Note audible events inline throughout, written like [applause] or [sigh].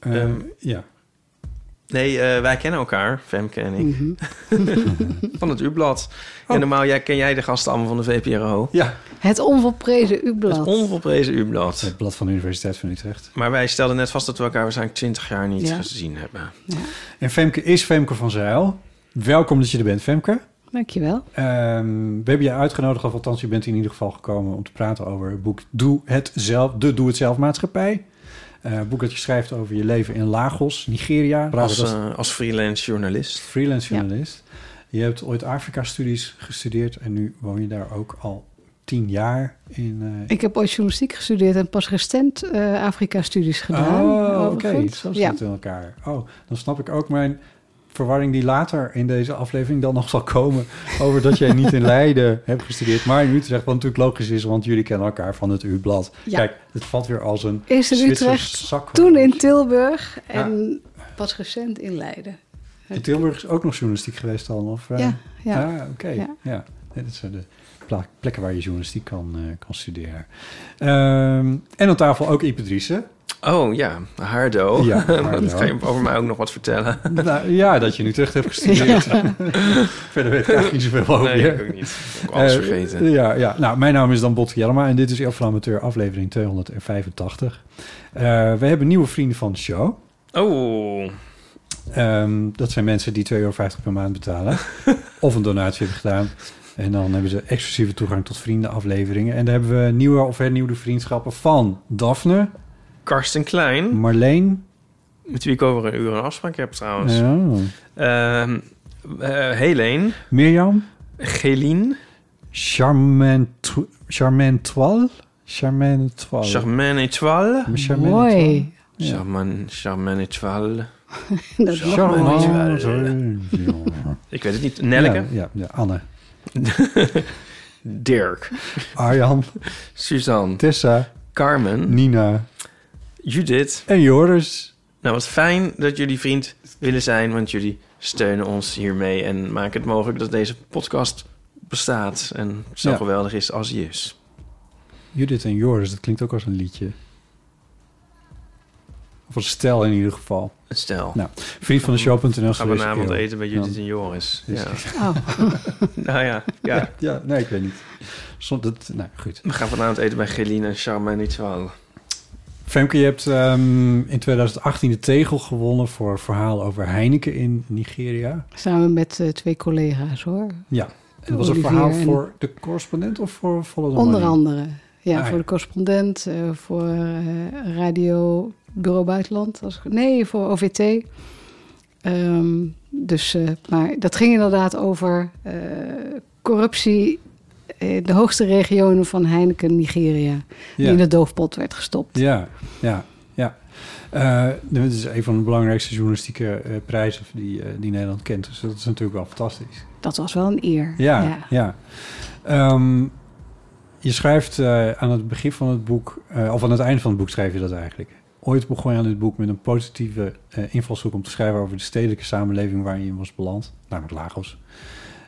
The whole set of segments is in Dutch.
Ehm, ja. Nee, eh, wij kennen elkaar, Femke en ik. Mhm. [laughs] van het U-blad. Oh. En normaal jij, ken jij de gasten allemaal van de VPRO. Ja, Het onvolprezen Het U-blad. onvolprezen U-blad. het blad van de Universiteit van Utrecht. Maar wij stelden net vast dat we elkaar waarschijnlijk 20 jaar niet Ja. gezien hebben. En Femke is Femke van Zijl. Welkom dat je er bent, Femke. Dankjewel. Ehm, we hebben je uitgenodigd, of althans je bent in ieder geval gekomen... om te praten over het boek Doe het zelf, de Doe het zelf maatschappij. Eh, een boek dat je schrijft over je leven in Lagos, Nigeria. Als, Als eh, als freelance journalist. freelance journalist. Je hebt ooit Afrika-studies gestudeerd en nu woon je daar ook al tien jaar in... eh, Ik heb ooit journalistiek gestudeerd en pas recent eh, Afrika-studies gedaan. Oh, oké. Zo Ja. zit het in elkaar. Oh, dan snap ik ook mijn verwarring die later in deze aflevering dan nog zal komen... over dat jij niet in [laughs] Leiden hebt gestudeerd, maar in Utrecht. Wat natuurlijk logisch is, want jullie kennen elkaar van het U-blad. Ja. Kijk, het valt weer als een Eerst in Utrecht, zak. toen in Tilburg en pas recent in Leiden. In Tilburg is ook nog journalistiek geweest dan? Of, eh? Ja, ja. Ah, oké. Ja. Ja. Nee, dat zijn de plekken waar je journalistiek kan, eh, kan studeren. Ehm, en aan tafel ook Ipe Driessen. Oh ja, Hardo. Ja, [laughs] Hardo. Kan je over mij ook nog wat vertellen? Nou, ja, dat je nu terug hebt gestudeerd. [laughs] Verder weet ik eigenlijk niet zoveel over Nee, ik ook niet. Ik heb alles Eh, vergeten. ja, ja, nou, mijn naam is dan Botte Jellema en dit is Elf Amateur, aflevering 285. Eh, we hebben nieuwe vrienden van de show. Oh, Ehm, dat zijn mensen die 2,50 euro per maand betalen. [laughs] of een donatie hebben gedaan. En dan hebben ze exclusieve toegang tot vriendenafleveringen. En daar hebben we nieuwe of hernieuwde vriendschappen van Daphne, Karsten Klein. Marleen. Met wie ik over een uur een afspraak heb trouwens. Ja, Ehm eh, Helene. Mirjam. Gelien. Charmant, Charmantoile. Charmaine Étoile. Charmaine Mooi. Ja. Charmaine, Charmaine. [laughs] Dat mooier. Ik weet het niet. Nelke. Ja, ja, ja, Anne. [laughs] Dirk. Arjan. Suzanne. Tessa. Carmen. Nina. Judith. En Joris. Nou, wat fijn dat jullie vriend willen zijn, want jullie steunen ons hiermee en maken het mogelijk dat deze podcast bestaat en zo Ja. geweldig is als hij is. Judith en Joris, dat klinkt ook als een liedje. Of een stel in ieder geval. Het stel. Nou, vriend van de show.nl. Gaan we vanavond eten bij Judith Ja. en Joris. Ja. [laughs] Oh. nou ja, ja. Ja, nee, ik weet niet. Nou, goed. We gaan vanavond eten bij Geline en Charmaine Étoile. Femke, je hebt ehm, in 2018 de tegel gewonnen voor het verhaal over Heineken in Nigeria. Samen met eh, twee collega's hoor. Ja. En was een Olivier verhaal en- voor de correspondent of voor Follow the Onder andere. Ja, Ah, voor ja. de correspondent, eh, voor eh, Radio Bureau Buitenland. Als, nee, voor OVT. Ehm, dus, maar dat ging inderdaad over corruptie de hoogste regionen van Heineken, Nigeria. Die Ja. in de doofpot werd gestopt. Ja, ja, ja. Eh, dit is een van de belangrijkste journalistieke eh, prijzen die, eh, die Nederland kent. Dus dat is natuurlijk wel fantastisch. Dat was wel een eer. Ja, ja. Ehm, je schrijft eh, aan het begin van het boek, eh, of aan het einde van het boek schrijf je dat eigenlijk. Ooit begon je aan dit boek met een positieve eh, invalshoek om te schrijven over de stedelijke samenleving waarin je was beland, namelijk Lagos.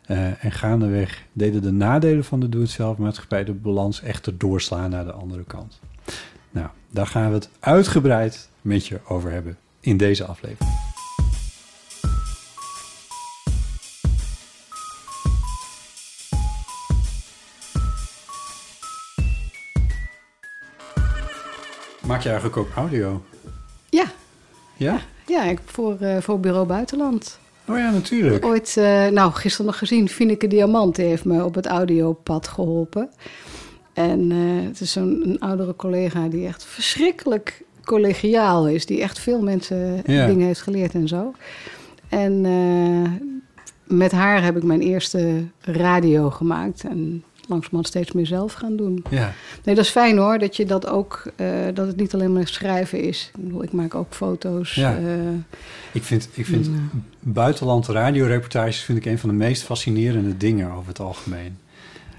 Uh, en gaandeweg deden de nadelen van de doe-het-zelf maatschappij de balans echter doorslaan naar de andere kant. Nou, daar gaan we het uitgebreid met je over hebben in deze aflevering. Maak je eigenlijk ook audio? Ja. Ja? Ja, ik voor, uh, voor Bureau Buitenland Oh ja, natuurlijk. Ooit, eh, nou, gisteren nog gezien, Fineke Diamant heeft me op het audiopad geholpen. En eh, het is zo'n oudere collega die echt verschrikkelijk collegiaal is. Die echt veel mensen Ja. dingen heeft geleerd en zo. En eh, met haar heb ik mijn eerste radio gemaakt. En langzamerhand steeds meer zelf gaan doen. Ja. Nee, dat is fijn hoor, dat je dat ook, eh, dat het niet alleen maar schrijven is. Ik bedoel, ik maak ook foto's. Ja. eh, Ik vind, ik vind Ja. buitenland radioreportages vind ik een van de meest fascinerende dingen over het algemeen.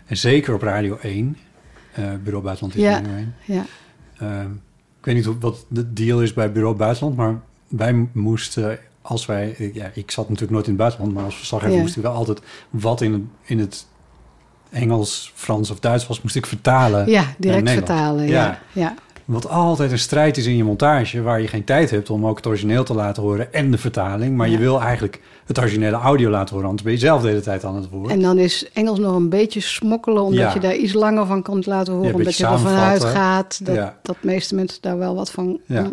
En zeker op Radio 1. eh, Bureau Buitenland is Ja. Radio 1. ja. Ehm, ik weet niet wat de deal is bij Bureau Buitenland, maar wij moesten, als wij, ja, ik zat natuurlijk nooit in het buitenland, maar als verslaggever Ja. moest ik wel altijd wat in, in het Engels, Frans of Duits was, moest ik vertalen. ja, direct vertalen. Ja. Ja. Wat altijd een strijd is in je montage, waar je geen tijd hebt om ook het origineel te laten horen en de vertaling. Maar je wil eigenlijk het originele audio laten horen, anders ben je zelf de hele tijd aan het woord. En dan is Engels nog een beetje smokkelen, omdat Ja. je daar iets langer van kan laten horen. Omdat je ervan uitgaat dat, dat de meeste mensen daar wel wat van. Ja.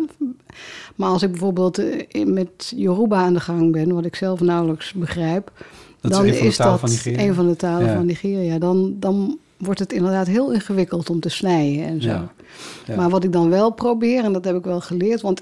Maar als ik bijvoorbeeld eh, met Yoruba aan de gang ben, wat ik zelf nauwelijks begrijp, Dat is dan een van de talen dat van Nigeria. een van de talen Ja. van Nigeria. Dan, dan wordt het inderdaad heel ingewikkeld om te snijden en zo. Ja. Ja. Maar wat ik dan wel probeer, en dat heb ik wel geleerd, want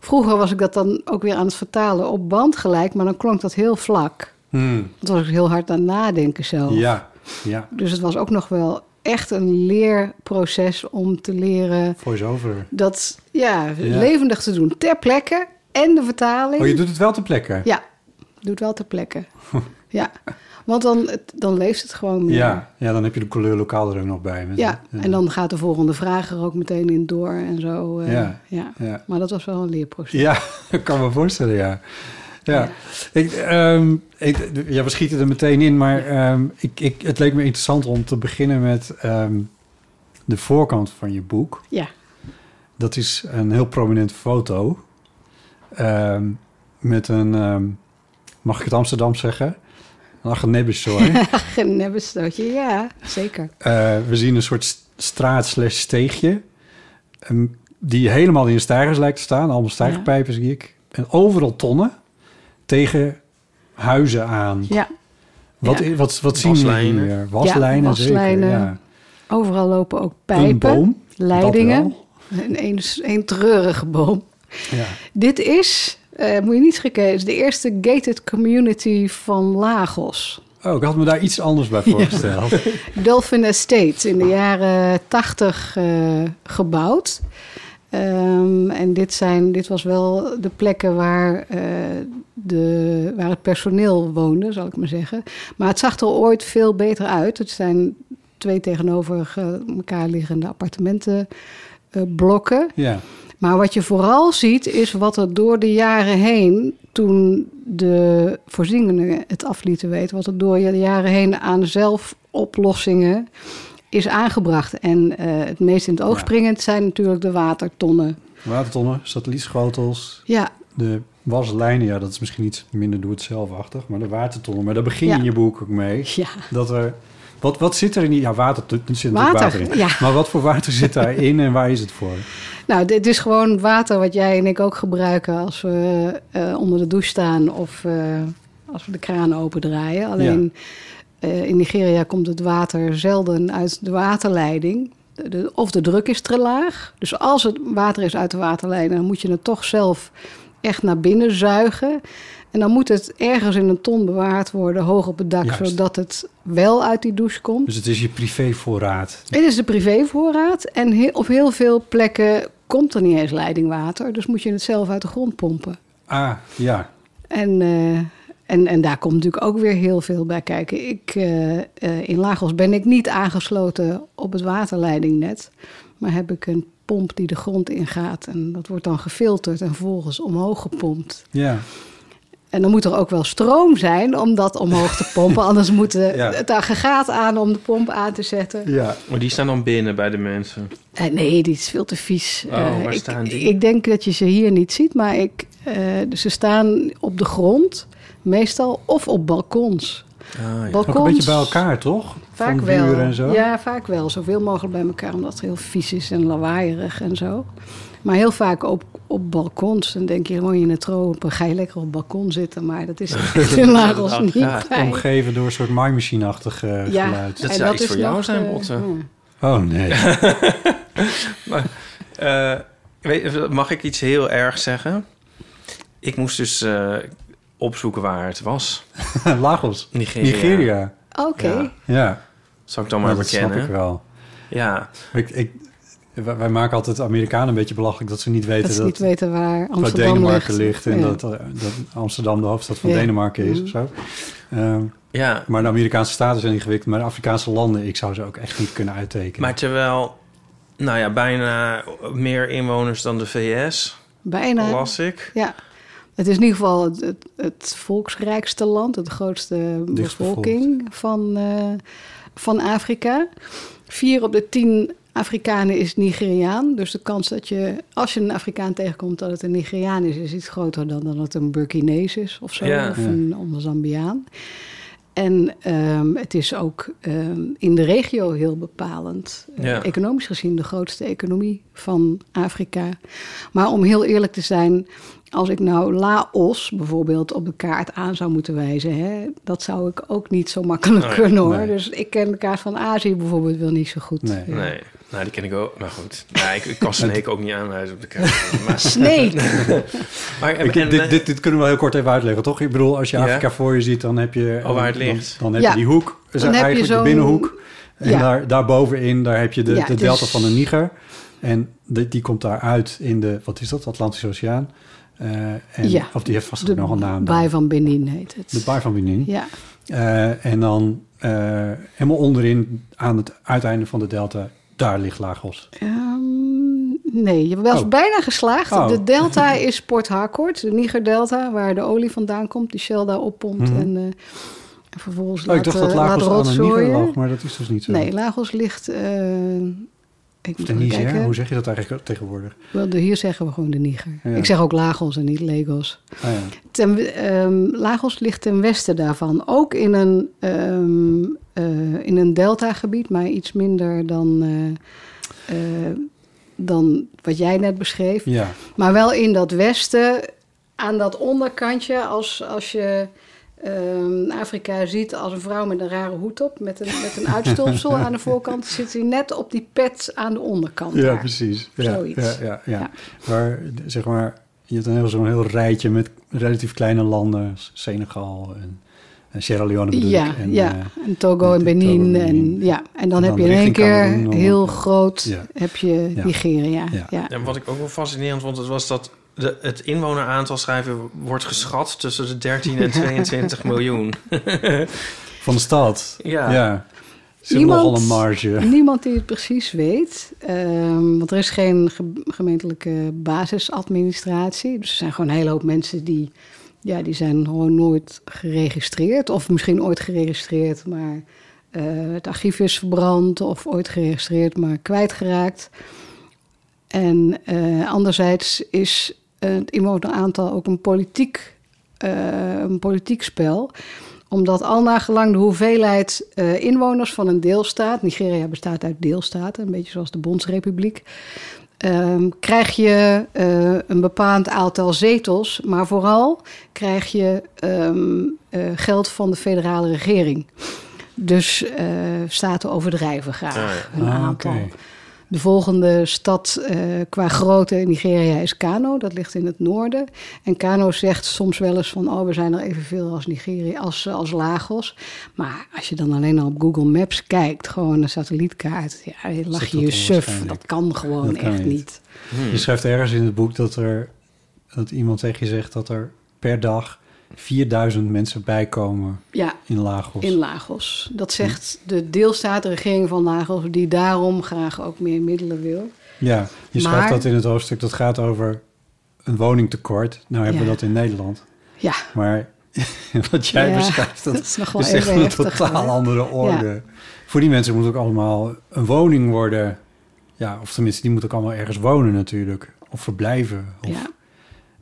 vroeger was ik dat dan ook weer aan het vertalen op band gelijk, maar dan klonk dat heel vlak. Hmm, Dan was ik heel hard aan het nadenken zelf. ja, ja, Dus het was ook nog wel echt een leerproces om te leren voice-over. dat ja, Ja. levendig te doen ter plekke en de vertaling. Oh, je doet het wel ter plekke? Ja, doe het wel ter plekke. [laughs] ja, want dan, dan leeft het gewoon meer. Ja, ja, dan heb je de couleur lokaal er ook nog bij. Met- Ja, en dan gaat de volgende vraag er ook meteen in door en zo. eh, Ja. ja. Ja, Maar dat was wel een leerproces. ja [laughs] ik kan me voorstellen, ja. Ja, Ik, ehm, ik, ja we schieten er meteen in, maar ehm, ik, ik, het leek me interessant om te beginnen met ehm, de voorkant van je boek. Ja. Dat is een heel prominente foto met een, mag ik het Amsterdam zeggen? Een Agenebbesooi. Een [laughs] nebbenstootje, ja, zeker. Eh, we zien een soort st- straat slash steegje. ehm, die helemaal in de stijgers lijkt te staan. Allemaal stijgerpijpen zie ik. En overal tonnen tegen huizen aan. Ja, Wat, Ja. wat, wat zien we Waslijnen. hier? Waslijnen, Ja, waslijnen. zeker. Ja. overal lopen ook Een pijpen, boom. leidingen. dat Een, een, een treurige boom. Ja. Dit is, eh, moet je niet schrikken, is de eerste gated community van Lagos. Oh, ik had me daar iets anders bij [laughs] voorgesteld. Dolphin Estate, in de jaren tachtig eh, gebouwd. Ehm, en dit, zijn, dit was wel de plekken waar, eh, de, waar het personeel woonde, zal ik maar zeggen. Maar het zag er ooit veel beter uit. Het zijn twee tegenover elkaar liggende appartementenblokken. Ja. Maar wat je vooral ziet is wat er door de jaren heen, toen de voorzieningen het af lieten weten, wat er door de jaren heen aan zelfoplossingen is aangebracht. En eh, het meest in het oog Ja. springend zijn natuurlijk de watertonnen. Watertonnen, satellietschotels, Ja, de waslijnen. Ja, dat is misschien iets minder doe-het-zelfachtig. Maar de watertonnen. Maar daar begin je Ja. in je boek ook mee. ja. Dat er... Wat, wat zit er in die... Ja, water, er zit natuurlijk Water, water in. ja. Maar wat voor water zit daarin en waar is het voor? Nou, dit is gewoon water wat jij en ik ook gebruiken als we eh, onder de douche staan of eh, als we de kraan opendraaien. Alleen eh, in Nigeria komt het water zelden uit de waterleiding. De- de- of de druk is te laag. Dus als het water is uit de waterleiding, dan moet je het toch zelf echt naar binnen zuigen. En dan moet het ergens in een ton bewaard worden, hoog op het dak, Juist. zodat het wel uit die douche komt. Dus het is je privévoorraad. Het is de privévoorraad en op heel veel plekken komt er niet eens leidingwater. Dus moet je het zelf uit de grond pompen. Ah, ja. En, eh, en, en daar komt natuurlijk ook weer heel veel bij kijken. Ik, eh, eh, in Lagos ben ik niet aangesloten op het waterleidingnet. Maar heb ik een pomp die de grond ingaat. En dat wordt dan gefilterd en vervolgens omhoog gepompt. Ja. En dan moet er ook wel stroom zijn om dat omhoog te pompen. [laughs] Anders moet de- Ja. het aggregaat aan om de pomp aan te zetten. Ja. Maar die staan dan binnen bij de mensen. Eh, nee, die is veel te vies. Oh, Eh, waar ik, staan die? Ik denk dat je ze hier niet ziet, maar ik, eh, ze staan op de grond, meestal, of op balkons. Ah, ja. balkons. Ook een beetje bij elkaar, toch? Vaak Van wel. en zo. Ja, vaak wel. Zoveel mogelijk bij elkaar, omdat het heel vies is en lawaaierig en zo. Maar heel vaak op, op balkons. Dan denk je, woon je in het tropen, ga je lekker op het balkon zitten. Maar dat is in Lagos niet bij. Omgeven door een soort maaimachine-achtig Ja, geluid. Dat en zou iets voor jou nog, zijn, eh, Botte. ja. Oh nee. [laughs] Eh, weet, mag ik iets heel erg zeggen? Ik moest dus eh, opzoeken waar het was. [laughs] Lagos. Nigeria. Nigeria. Oké. Ja. Ja, Zal ik dan maar dat snap ik bekennen? wel. Ja, Ik, ik, wij maken altijd Amerikanen een beetje belachelijk dat ze niet weten Dat dat, ze niet weten waar waar Amsterdam Denemarken ligt. ligt, en Ja. dat, eh, dat Amsterdam de hoofdstad van Ja. Denemarken is Mhm. of zo. Ehm, ja. maar de Amerikaanse staten zijn ingewikkeld, maar de Afrikaanse landen, ik zou ze ook echt niet kunnen uittekenen. Maar terwijl, nou ja, bijna meer inwoners dan de VS, Bijna. las ik. Ja. Het is in ieder geval het, het, het volksrijkste land, het grootste bevolking van, eh, van Afrika. Vier op de tien Afrikanen is Nigeriaan. Dus de kans dat je, als je een Afrikaan tegenkomt, dat het een Nigeriaan is, is iets groter dan dat het een Burkinees is of zo. Ja. Of Ja. een, of een Zambiaan. En ehm, het is ook ehm, in de regio heel bepalend. Eh, Ja. Economisch gezien de grootste economie van Afrika. Maar om heel eerlijk te zijn, als ik nou Laos bijvoorbeeld op de kaart aan zou moeten wijzen, hè, dat zou ik ook niet zo makkelijk Nee, kunnen hoor. nee. Dus ik ken de kaart van Azië bijvoorbeeld wel niet zo goed. Nee. Ja. Nee, nou die ken ik ook. Maar goed, ja, ik, ik kan [laughs] Snake ook niet aanwijzen op de kaart. Maar, Snake. [laughs] maar Ik, en- dit, dit, dit kunnen we heel kort even uitleggen, toch? Ik bedoel, als je Ja. Afrika voor je ziet, dan heb je... Oh, waar het dan- ligt. Dan, heb Ja. je die hoek, dus Dan heb je eigenlijk de binnenhoek. En Ja. daar, daarbovenin, daar heb je de, Ja, de dus- delta van de Niger. En de- die komt daar uit in de, wat is dat, Atlantische Oceaan. Eh, en, Ja. Of die heeft vast De nog een naam. dan. baai van Benin heet het. De baai van Benin. Ja, Eh, en dan eh, helemaal onderin, aan het uiteinde van de delta, daar ligt Lagos. Ehm, nee, je eens Oh. bijna geslaagd. Oh. De delta [laughs] is Port Harcourt, de Niger-delta, waar de olie vandaan komt, die Shell daar oppompt. Mhm. En, en vervolgens Oh, laat, ik dacht dat Lagos aan de Niger lag, maar dat is dus niet zo. Nee, Lagos ligt... ik moet de Niger, hoe zeg je dat eigenlijk tegenwoordig? Wel, de- Hier zeggen we gewoon de Niger. Ja. Ik zeg ook Lagos en niet Lagos. Ah, ja. Ten, ehm, Lagos ligt ten westen daarvan. Ook in een, ehm eh, in een deltagebied, maar iets minder dan, eh, eh, dan wat jij net beschreef. ja. Maar wel in dat westen, aan dat onderkantje, als, als je ehm, Afrika ziet als een vrouw met een rare hoed op, met een, met een uitstulpsel aan de [laughs] voorkant, zit hij net op die pet aan de onderkant. Ja, daar. precies. Ja, Zoiets. Ja, ja, ja. Ja. Waar, zeg maar, je hebt een heel, zo'n heel rijtje met relatief kleine landen. Senegal en, en Sierra Leone bedoel Ja, ik. En, ja. eh, en Togo en Togo en Benin. En, ja. en dan En heb dan je in één keer heel groot Ja. heb je Ja. Nigeria. Ja. Ja. Ja, wat ik ook wel fascinerend vond, dat was dat de, het inwoneraantal schrijven wordt geschat tussen de 13 en [laughs] 22 miljoen. [laughs] van de stad. Ja. ja. Zit Niemand- nogal een marge. Niemand die het precies weet. ehm, want er is geen ge- gemeentelijke basisadministratie. Dus er zijn gewoon een hele hoop mensen die... Ja, die zijn gewoon nooit geregistreerd. Of misschien ooit geregistreerd, maar eh, het archief is verbrand. Of ooit geregistreerd, maar kwijtgeraakt. En eh, anderzijds is het inwoneraantal ook een politiek, eh, een politiek spel omdat al nagelang de hoeveelheid eh, inwoners van een deelstaat... Nigeria bestaat uit deelstaten, een beetje zoals de Bondsrepubliek... ehm, krijg je eh, een bepaald aantal zetels... maar vooral krijg je ehm, eh, geld van de federale regering. Dus eh, staten overdrijven graag een Ah, aantal. oké. De volgende stad eh, qua grootte in Nigeria is Kano. Dat ligt in het noorden. En Kano zegt soms wel eens van... oh, we zijn er evenveel als Nigeria, als, als Lagos. Maar als je dan alleen al op Google Maps kijkt... gewoon een satellietkaart... ja, lach dat je je suf. Dat kan gewoon Dat kan echt niet. niet. Hmm. Je schrijft ergens in het boek dat er dat iemand tegen je zegt dat er per dag 4000 mensen bijkomen Ja, in Lagos. in Lagos. Dat zegt de deelstaat, de regering van Lagos... die daarom graag ook meer middelen wil. Ja, je schrijft Maar- dat in het hoofdstuk dat gaat over een woningtekort. Nou hebben we dat in Nederland. Ja, Maar [laughs] wat jij Ja, beschrijft, dat, [laughs] dat is nog wel is echt even een totaal hè? andere orde. Voor die mensen moet ook allemaal een woning worden. Ja, of tenminste, die moeten ook allemaal ergens wonen natuurlijk. Of verblijven. Of, ja.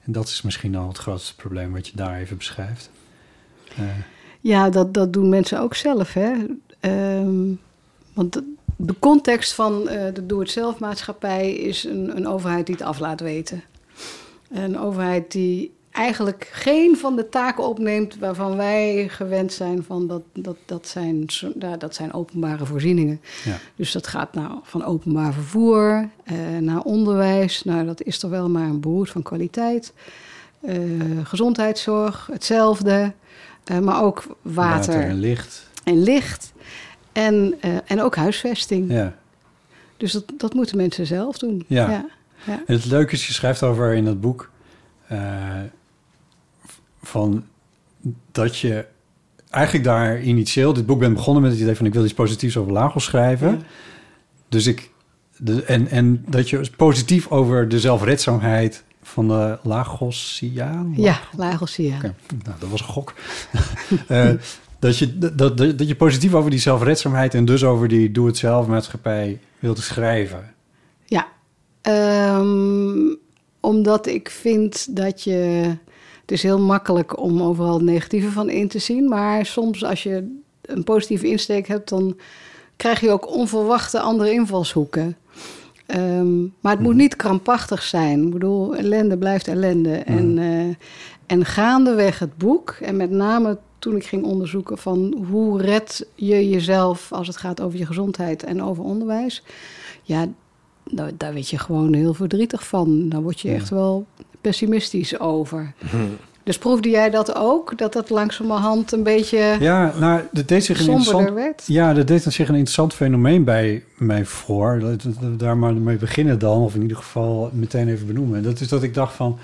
En dat is misschien al het grootste probleem wat je daar even beschrijft. Eh, Ja, dat, dat doen mensen ook zelf. Hè? Ehm, want de, context van eh, de doe-het-zelf-maatschappij is een, een overheid die het af laat weten. Een overheid die eigenlijk geen van de taken opneemt waarvan wij gewend zijn van dat, dat, dat, zijn, dat zijn openbare voorzieningen. Ja. Dus dat gaat nou van openbaar vervoer eh, naar onderwijs. Nou, dat is toch wel maar een behoed van kwaliteit. Eh, gezondheidszorg, hetzelfde. Eh, maar ook water, en licht. en licht. En, eh, en ook huisvesting. Ja. Dus dat, dat moeten mensen zelf doen. Ja. ja. ja. En het leuke is, je schrijft over in dat boek... eh, van dat je eigenlijk daar initieel... Dit boek ben begonnen met het idee van... ik wil iets positiefs over Lagos schrijven. Ja. Dus ik... De, en, en dat je positief over de zelfredzaamheid van de Lagosiaan... Ja, Lagosiaan. Oké, nou, dat was een gok. [laughs] Eh, dat, je, dat, dat, dat je positief over die zelfredzaamheid... en dus over die doe-het-zelf-maatschappij wilde schrijven. Ja, Ehm, omdat ik vind dat je... Het is heel makkelijk om overal het negatieve van in te zien. Maar soms als je een positieve insteek hebt... dan krijg je ook onverwachte andere invalshoeken. Ehm, maar het moet niet krampachtig zijn. Ik bedoel, ellende blijft ellende. En, eh, en gaandeweg het boek, en met name toen ik ging onderzoeken van hoe red je jezelf als het gaat over je gezondheid en over onderwijs. Ja, nou, daar werd je gewoon heel verdrietig van. Daar word je echt wel pessimistisch over. Dus proefde jij dat ook? Dat dat langzamerhand een beetje Ja, nou, dat deed zich een interessant... werd? Ja, dat deed zich een interessant fenomeen bij mij voor. Dat, dat- daar maar mee beginnen dan, of in ieder geval meteen even benoemen. Dat is dat ik dacht van,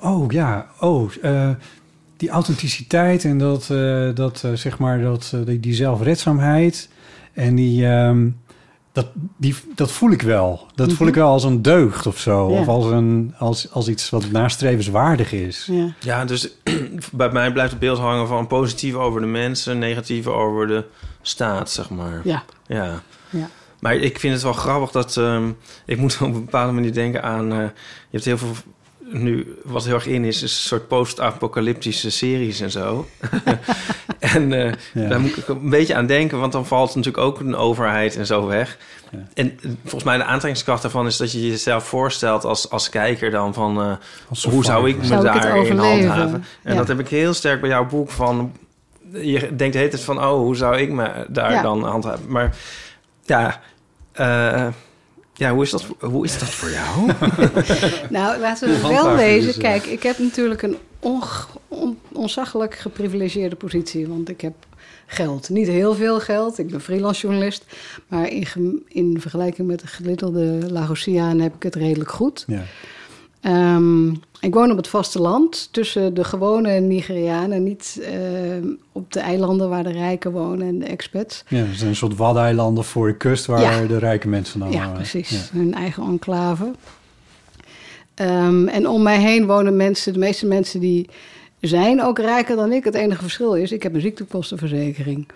oh ja, oh, eh, die authenticiteit en dat, eh, dat eh, zeg maar, dat, die, die zelfredzaamheid en die, ehm, dat, die, dat voel ik wel. Dat voel ik wel als een deugd of zo, Ja. of als, een, als, als iets wat nastrevenswaardig is. Ja. Ja, dus [clears throat] bij mij blijft het beeld hangen van positief over de mensen, negatief over de staat, zeg maar. Ja. Ja. Ja. Maar ik vind het wel grappig dat... ehm, ik moet [laughs] op een bepaalde manier denken aan... eh, je hebt heel veel... Nu, wat heel erg in is, is een soort post-apocalyptische series en zo. [laughs] en eh, Ja. daar moet ik een beetje aan denken, want dan valt natuurlijk ook een overheid en zo weg. Ja. En eh, volgens mij de aantrekkingskracht daarvan is dat je jezelf voorstelt als, als kijker dan van... eh, Als hoe zou ik me Zou ik het daarin overleven? handhaven? En Ja. dat heb ik heel sterk bij jouw boek van... Je denkt de hele tijd van, oh, hoe zou ik me daar Ja. dan handhaven? Maar ja, eh, ja hoe, is dat, hoe is dat voor jou? [laughs] Nou, laten we wel wezen. dus, Kijk, ik heb natuurlijk een onge- on, onzaglijk geprivilegeerde positie. Want ik heb geld. Niet heel veel geld. Ik ben freelance journalist. Maar in, in vergelijking met de gemiddelde Lagosiaan heb ik het redelijk goed. Ja. Ehm, ik woon op het vasteland tussen de gewone Nigerianen. Niet ehm, op de eilanden waar de rijken wonen en de expats. Ja, er zijn een soort waddeneilanden voor de kust waar Ja. de rijke mensen dan Ja, wonen. precies. Ja. Hun eigen enclave. Ehm, en om mij heen wonen mensen, de meeste mensen die zijn ook rijker dan ik. Het enige verschil is, ik heb een ziektekostenverzekering.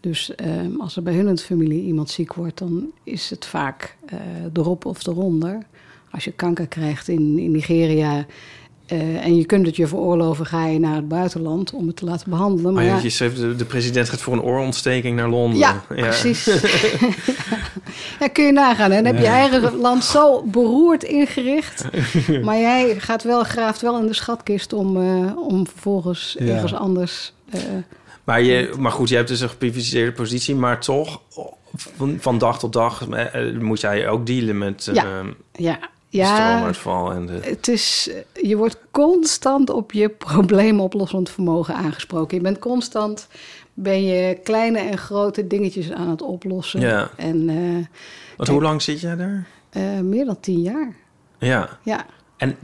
Dus als er bij hun in de familie iemand ziek wordt, dan is het vaak eh erop of eronder. Als je kanker krijgt in, in Nigeria eh, en je kunt het je veroorloven, ga je naar het buitenland om het te laten behandelen. Maar Maar ja, je schreef, de, de president gaat voor een oorontsteking naar Londen. ja, precies. [laughs] [laughs] ja, kun je nagaan. Dan heb je eigen land zo beroerd ingericht. Maar jij gaat wel, graaft wel in de schatkist om, eh, om vervolgens ergens anders... eh, Maar, je, maar goed, je hebt dus een geprivilegeerde positie, maar toch van, van dag tot dag moet jij ook dealen met Ja. ja, ja stroomuitval en de... het is, je wordt constant op je probleemoplossend vermogen aangesproken. Je bent constant, ben je kleine en grote dingetjes aan het oplossen. Ja. En eh, Want hoe lang zit jij daar? eh, meer dan tien jaar. Ja. Ja. En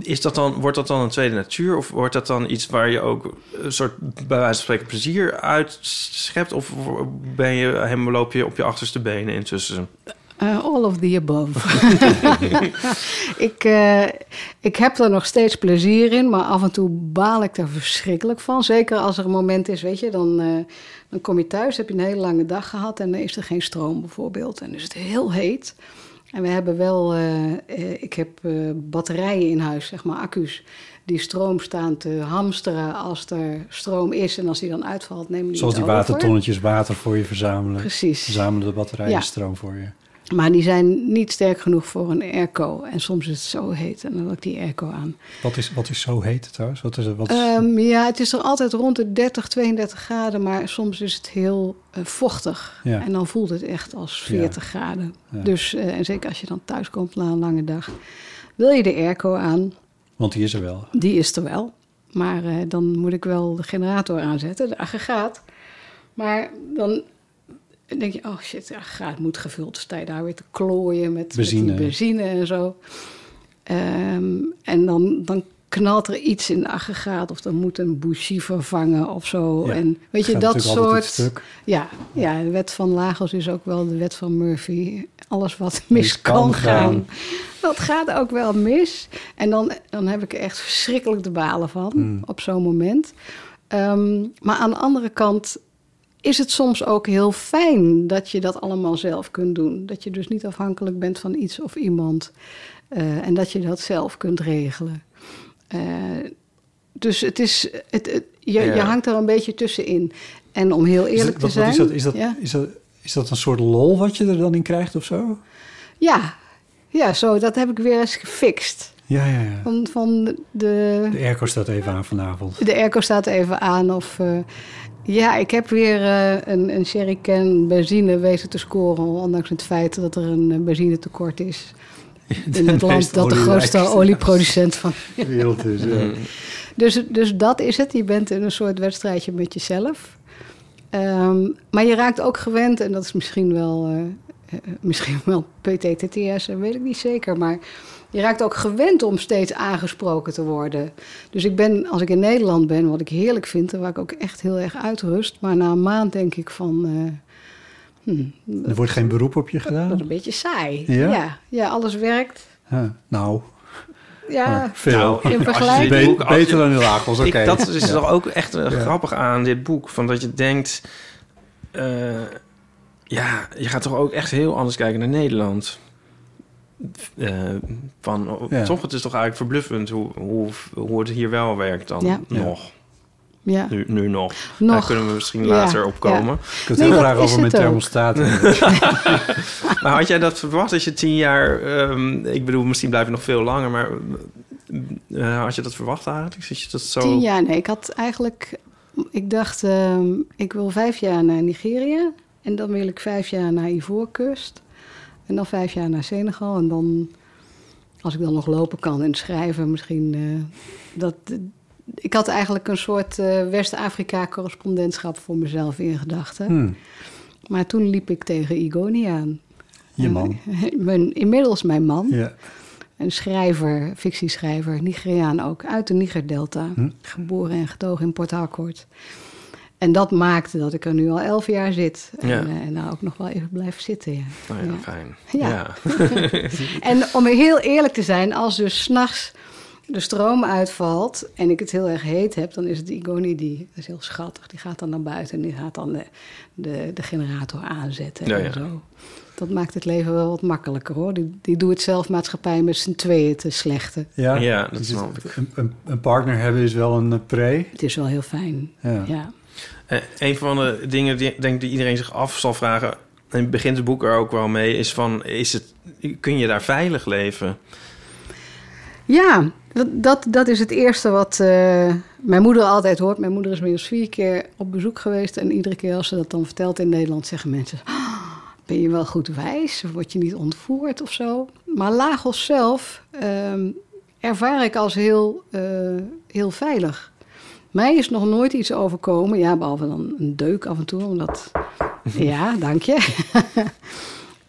is dat dan, wordt dat dan een tweede natuur? Of wordt dat dan iets waar je ook een soort, bij wijze van spreken, plezier uit schept? Of ben je, helemaal loop je op je achterste benen intussen? Eh, all of the above. [laughs] ik, eh, ik heb er nog steeds plezier in, maar af en toe baal ik er verschrikkelijk van. Zeker als er een moment is, weet je, dan, eh, dan kom je thuis, heb je een hele lange dag gehad en dan is er geen stroom bijvoorbeeld. En is het heel heet. En we hebben wel, ik heb batterijen in huis, zeg maar accu's, die stroom staan te hamsteren als er stroom is. En als die dan uitvalt, nemen die Zoals die watertonnetjes water voor je verzamelen. Precies. Verzamelen de batterijen Ja. stroom voor je. Maar die zijn niet sterk genoeg voor een airco. En soms is het zo heet en dan wil ik die airco aan. Wat is, wat is zo heet trouwens? Wat is, wat is, Ehm, ja, het is er altijd rond de 30, 32 graden, maar soms is het heel eh, vochtig. Ja. En dan voelt het echt als 40 graden. Ja. Dus, eh, en zeker als je dan thuis komt na een lange dag, wil je de airco aan. Want die is er wel. Die is er wel. Maar eh, dan moet ik wel de generator aanzetten, de aggregaat. Maar dan denk je, oh shit, de aggregaat moet gevuld. Sta je daar weer te klooien met, met Benzine. die benzine en zo. Ehm, en dan, dan knalt er iets in de aggregaat of dan moet een bougie vervangen of zo. Ja, en weet je, dat soort... het. Ja, ja, de wet van Lagos is ook wel de wet van Murphy. Alles wat mis kan kan gaan, gaan. dat gaat ook wel mis. En dan, dan heb ik er echt verschrikkelijk de balen van Hmm. op zo'n moment. Ehm, maar aan de andere kant is het soms ook heel fijn dat je dat allemaal zelf kunt doen. Dat je dus niet afhankelijk bent van iets of iemand. eh, en dat je dat zelf kunt regelen. Eh, dus het is, het, het- je, Ja. je hangt er een beetje tussenin. En om heel eerlijk dat- te zijn. Wat is dat? Is dat, ja. is, dat, is dat een soort lol wat je er dan in krijgt of zo? Ja, ja, zo, dat heb ik weer eens gefixt. Ja, ja, ja. Van, van de, De airco staat even aan vanavond. de airco staat even aan. Of eh, ja, ik heb weer eh, een, een sherrycan benzine weten te scoren. Ondanks het feit dat er een eh, benzinetekort is. [laughs] In het land dat de grootste olieproducent van. [laughs] De wereld is. ja. Mm. Dus, dus dat is het. Je bent in een soort wedstrijdje met jezelf. Ehm, maar je raakt ook gewend, en dat is misschien wel, eh, eh, misschien wel PTTTS, dat weet ik niet zeker. Maar je raakt ook gewend om steeds aangesproken te worden. Dus ik ben, als ik in Nederland ben, wat ik heerlijk vind, en waar ik ook echt heel erg uitrust. Maar na een maand denk ik van. eh, hm, Er wordt geen beroep op je dat is gedaan? een beetje saai. Ja? ja, ja, alles werkt. Ja, nou, Ja, veel. Nou, in vergelijking. dit Be- boek- als je- beter dan oké. Ik, dat is Ja. toch ook echt eh, Ja. grappig aan dit boek. Van dat je denkt... eh, ja, je gaat toch ook echt heel anders kijken naar Nederland. Eh, van, oh, Ja. Toch, het is toch eigenlijk verbluffend hoe, hoe, hoe het hier wel werkt dan Ja. Nog. Ja, Nu, nu nog. nog. Daar kunnen we misschien Ja, later op komen. Ik had Nee, heel graag over mijn thermostaat. [laughs] Maar had jij dat verwacht als je tien jaar... ehm, ik bedoel, misschien blijf je nog veel langer, maar... eh, had je dat verwacht eigenlijk? Zit je dat zo... Tien jaar, nee. Ik had eigenlijk... Ik dacht, ehm, ik wil vijf jaar naar Nigeria. En dan wil ik vijf jaar naar Ivoorkust. En dan vijf jaar naar Senegal. En dan, als ik dan nog lopen kan en schrijven, misschien... eh, dat, ik had eigenlijk een soort eh, West-Afrika-correspondentschap voor mezelf in gedachten. Hm, Maar toen liep ik tegen Igoni aan. je man. [laughs] mijn, inmiddels mijn man. Ja. Een schrijver, fictieschrijver, Nigeriaan ook, uit de Nigerdelta. Hm. Geboren en getogen in Port Harcourt. En dat maakte dat ik er nu al elf jaar zit. En, Ja. eh, en nou ook nog wel even blijf zitten, ja. Nou ja, Ja. fijn. Ja. Ja. [laughs] En om heel eerlijk te zijn, als dus s'nachts de stroom uitvalt... en ik het heel erg heet heb, dan is het Igoni die... dat is heel schattig, die gaat dan naar buiten... en die gaat dan de, de, de generator aanzetten Ja, en ja. zo. Dat maakt het leven wel wat makkelijker, hoor. Die, die doet het zelfmaatschappij met z'n tweeën te slechte. Ja, Ja, dat Dus snap het- ik. Een, een, een partner hebben is wel een eh, pre. Het is wel heel fijn, Ja. Eh, een van de dingen die, denk die iedereen zich af zal vragen... en begint het boek er ook wel mee... is van, is het, kun je daar veilig leven? Ja, dat, dat, dat is het eerste wat eh, mijn moeder altijd hoort. Mijn moeder is inmiddels vier keer op bezoek geweest. En iedere keer als ze dat dan vertelt in Nederland, zeggen mensen: "Ah, Ben je wel goed wijs? Word je niet ontvoerd of zo? Maar Lagos zelf ehm, ervaar ik als heel, eh, heel veilig. Mij is nog nooit iets overkomen. Ja, behalve dan een deuk af en toe. Omdat, [laughs] ja, dank je. [laughs]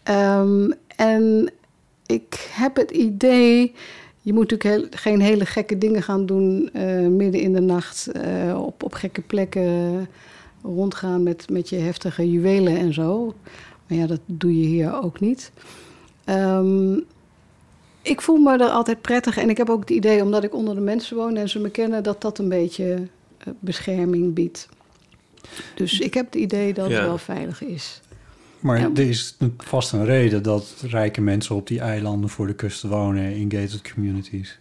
Ehm, en ik heb het idee. Je moet natuurlijk heel- geen hele gekke dingen gaan doen eh, midden in de nacht eh, op, op gekke plekken rondgaan met, met je heftige juwelen en zo. Maar ja, dat doe je hier ook niet. Ehm, ik voel me er altijd prettig en ik heb ook het idee, omdat ik onder de mensen woon en ze me kennen, dat dat een beetje eh, bescherming biedt. Dus ik heb het idee dat Ja. het wel veilig is. Maar Ja. er is vast een reden dat rijke mensen op die eilanden voor de kust wonen in gated communities.